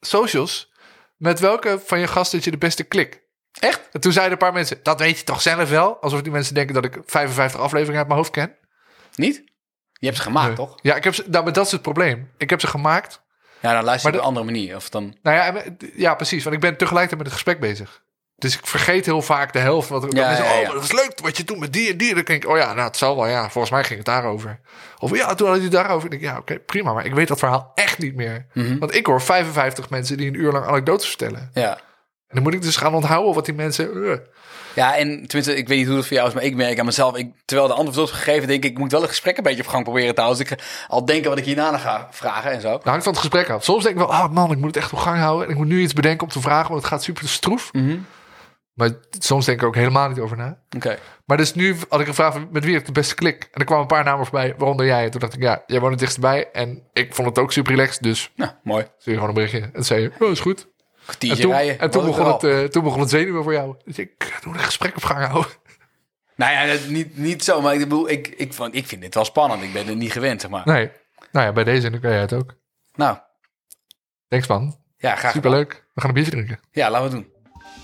socials met welke van je gasten je de beste klik. Echt? En toen zeiden een paar mensen, dat weet je toch zelf wel? Alsof die mensen denken dat ik 55 afleveringen uit mijn hoofd ken. Niet? Je hebt ze gemaakt, Nee. toch? Ja, ik heb ze, nou, maar dat is het probleem. Ik heb ze gemaakt. Ja, dan luister je op een andere manier. Of dan... Nou ja, ja, precies. Want ik ben tegelijkertijd met het gesprek bezig. Dus ik vergeet heel vaak de helft. Wat, Ja, mensen, ja, oh, ja. maar dat was leuk wat je doet met die en die. Dan denk ik, oh ja, nou, het zal wel. Ja, volgens mij ging het daarover. Of ja, toen had hij het daarover. Ik denk, ja, oké, prima. Maar ik weet dat verhaal echt niet meer. Mhm. Want ik hoor 55 mensen die een uur lang anekdotes vertellen. Ja. En dan moet ik dus gaan onthouden wat die mensen... eh. Ja, en tenminste, ik weet niet hoe het voor jou is, maar ik merk aan mezelf, ik, terwijl de antwoord wordt gegeven, denk ik, ik moet wel het gesprek een beetje op gang proberen te houden. Dus ik al denken wat ik hierna ga vragen en zo. Dat hangt van het gesprek af. Soms denk ik wel, ah man, ik moet het echt op gang houden. En ik moet nu iets bedenken om te vragen, want het gaat super stroef. Mhm. Maar soms denk ik ook helemaal niet over na. Oké. Maar dus nu had ik gevraagd met wie heb ik de beste klik. En er kwamen een paar namen voorbij, waaronder jij. En toen dacht ik, ja, jij woont het dichtstbij. En ik vond het ook super relaxed, dus Nou, mooi. stuur je gewoon een berichtje. En zei je, oh, is goed. En toen, rijden. en toen, begon het, eh, toen begon het zenuwen voor jou. Dus ik doe een gesprek op gang houden. Nou ja, dat- niet, niet zo, maar ik bedoel, ik, ik, vond, ik vind dit wel spannend. Ik ben er niet gewend, zeg maar. Nee, nou ja, bij deze kan jij het ook. Nou, Thanks man, ja, graag gedaan. superleuk. We gaan een biertje drinken. Ja, laten we het doen.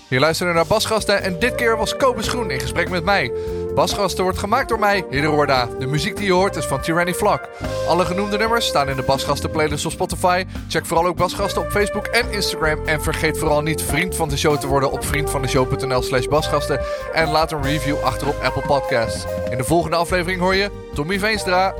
Je luisterde naar Basgasten en dit keer was Kobus Groen in gesprek met mij. Basgasten wordt gemaakt door mij, Hidde Roorda. De muziek die je hoort is van Tyranny Flak. Alle genoemde nummers staan in de Basgasten playlist op Spotify. Check vooral ook Basgasten op Facebook en Instagram. En vergeet vooral niet vriend van de show te worden op vriendvandeshow.nl slash basgasten. En laat een review achter op Apple Podcasts. In de volgende aflevering hoor je Tommy Veenstra.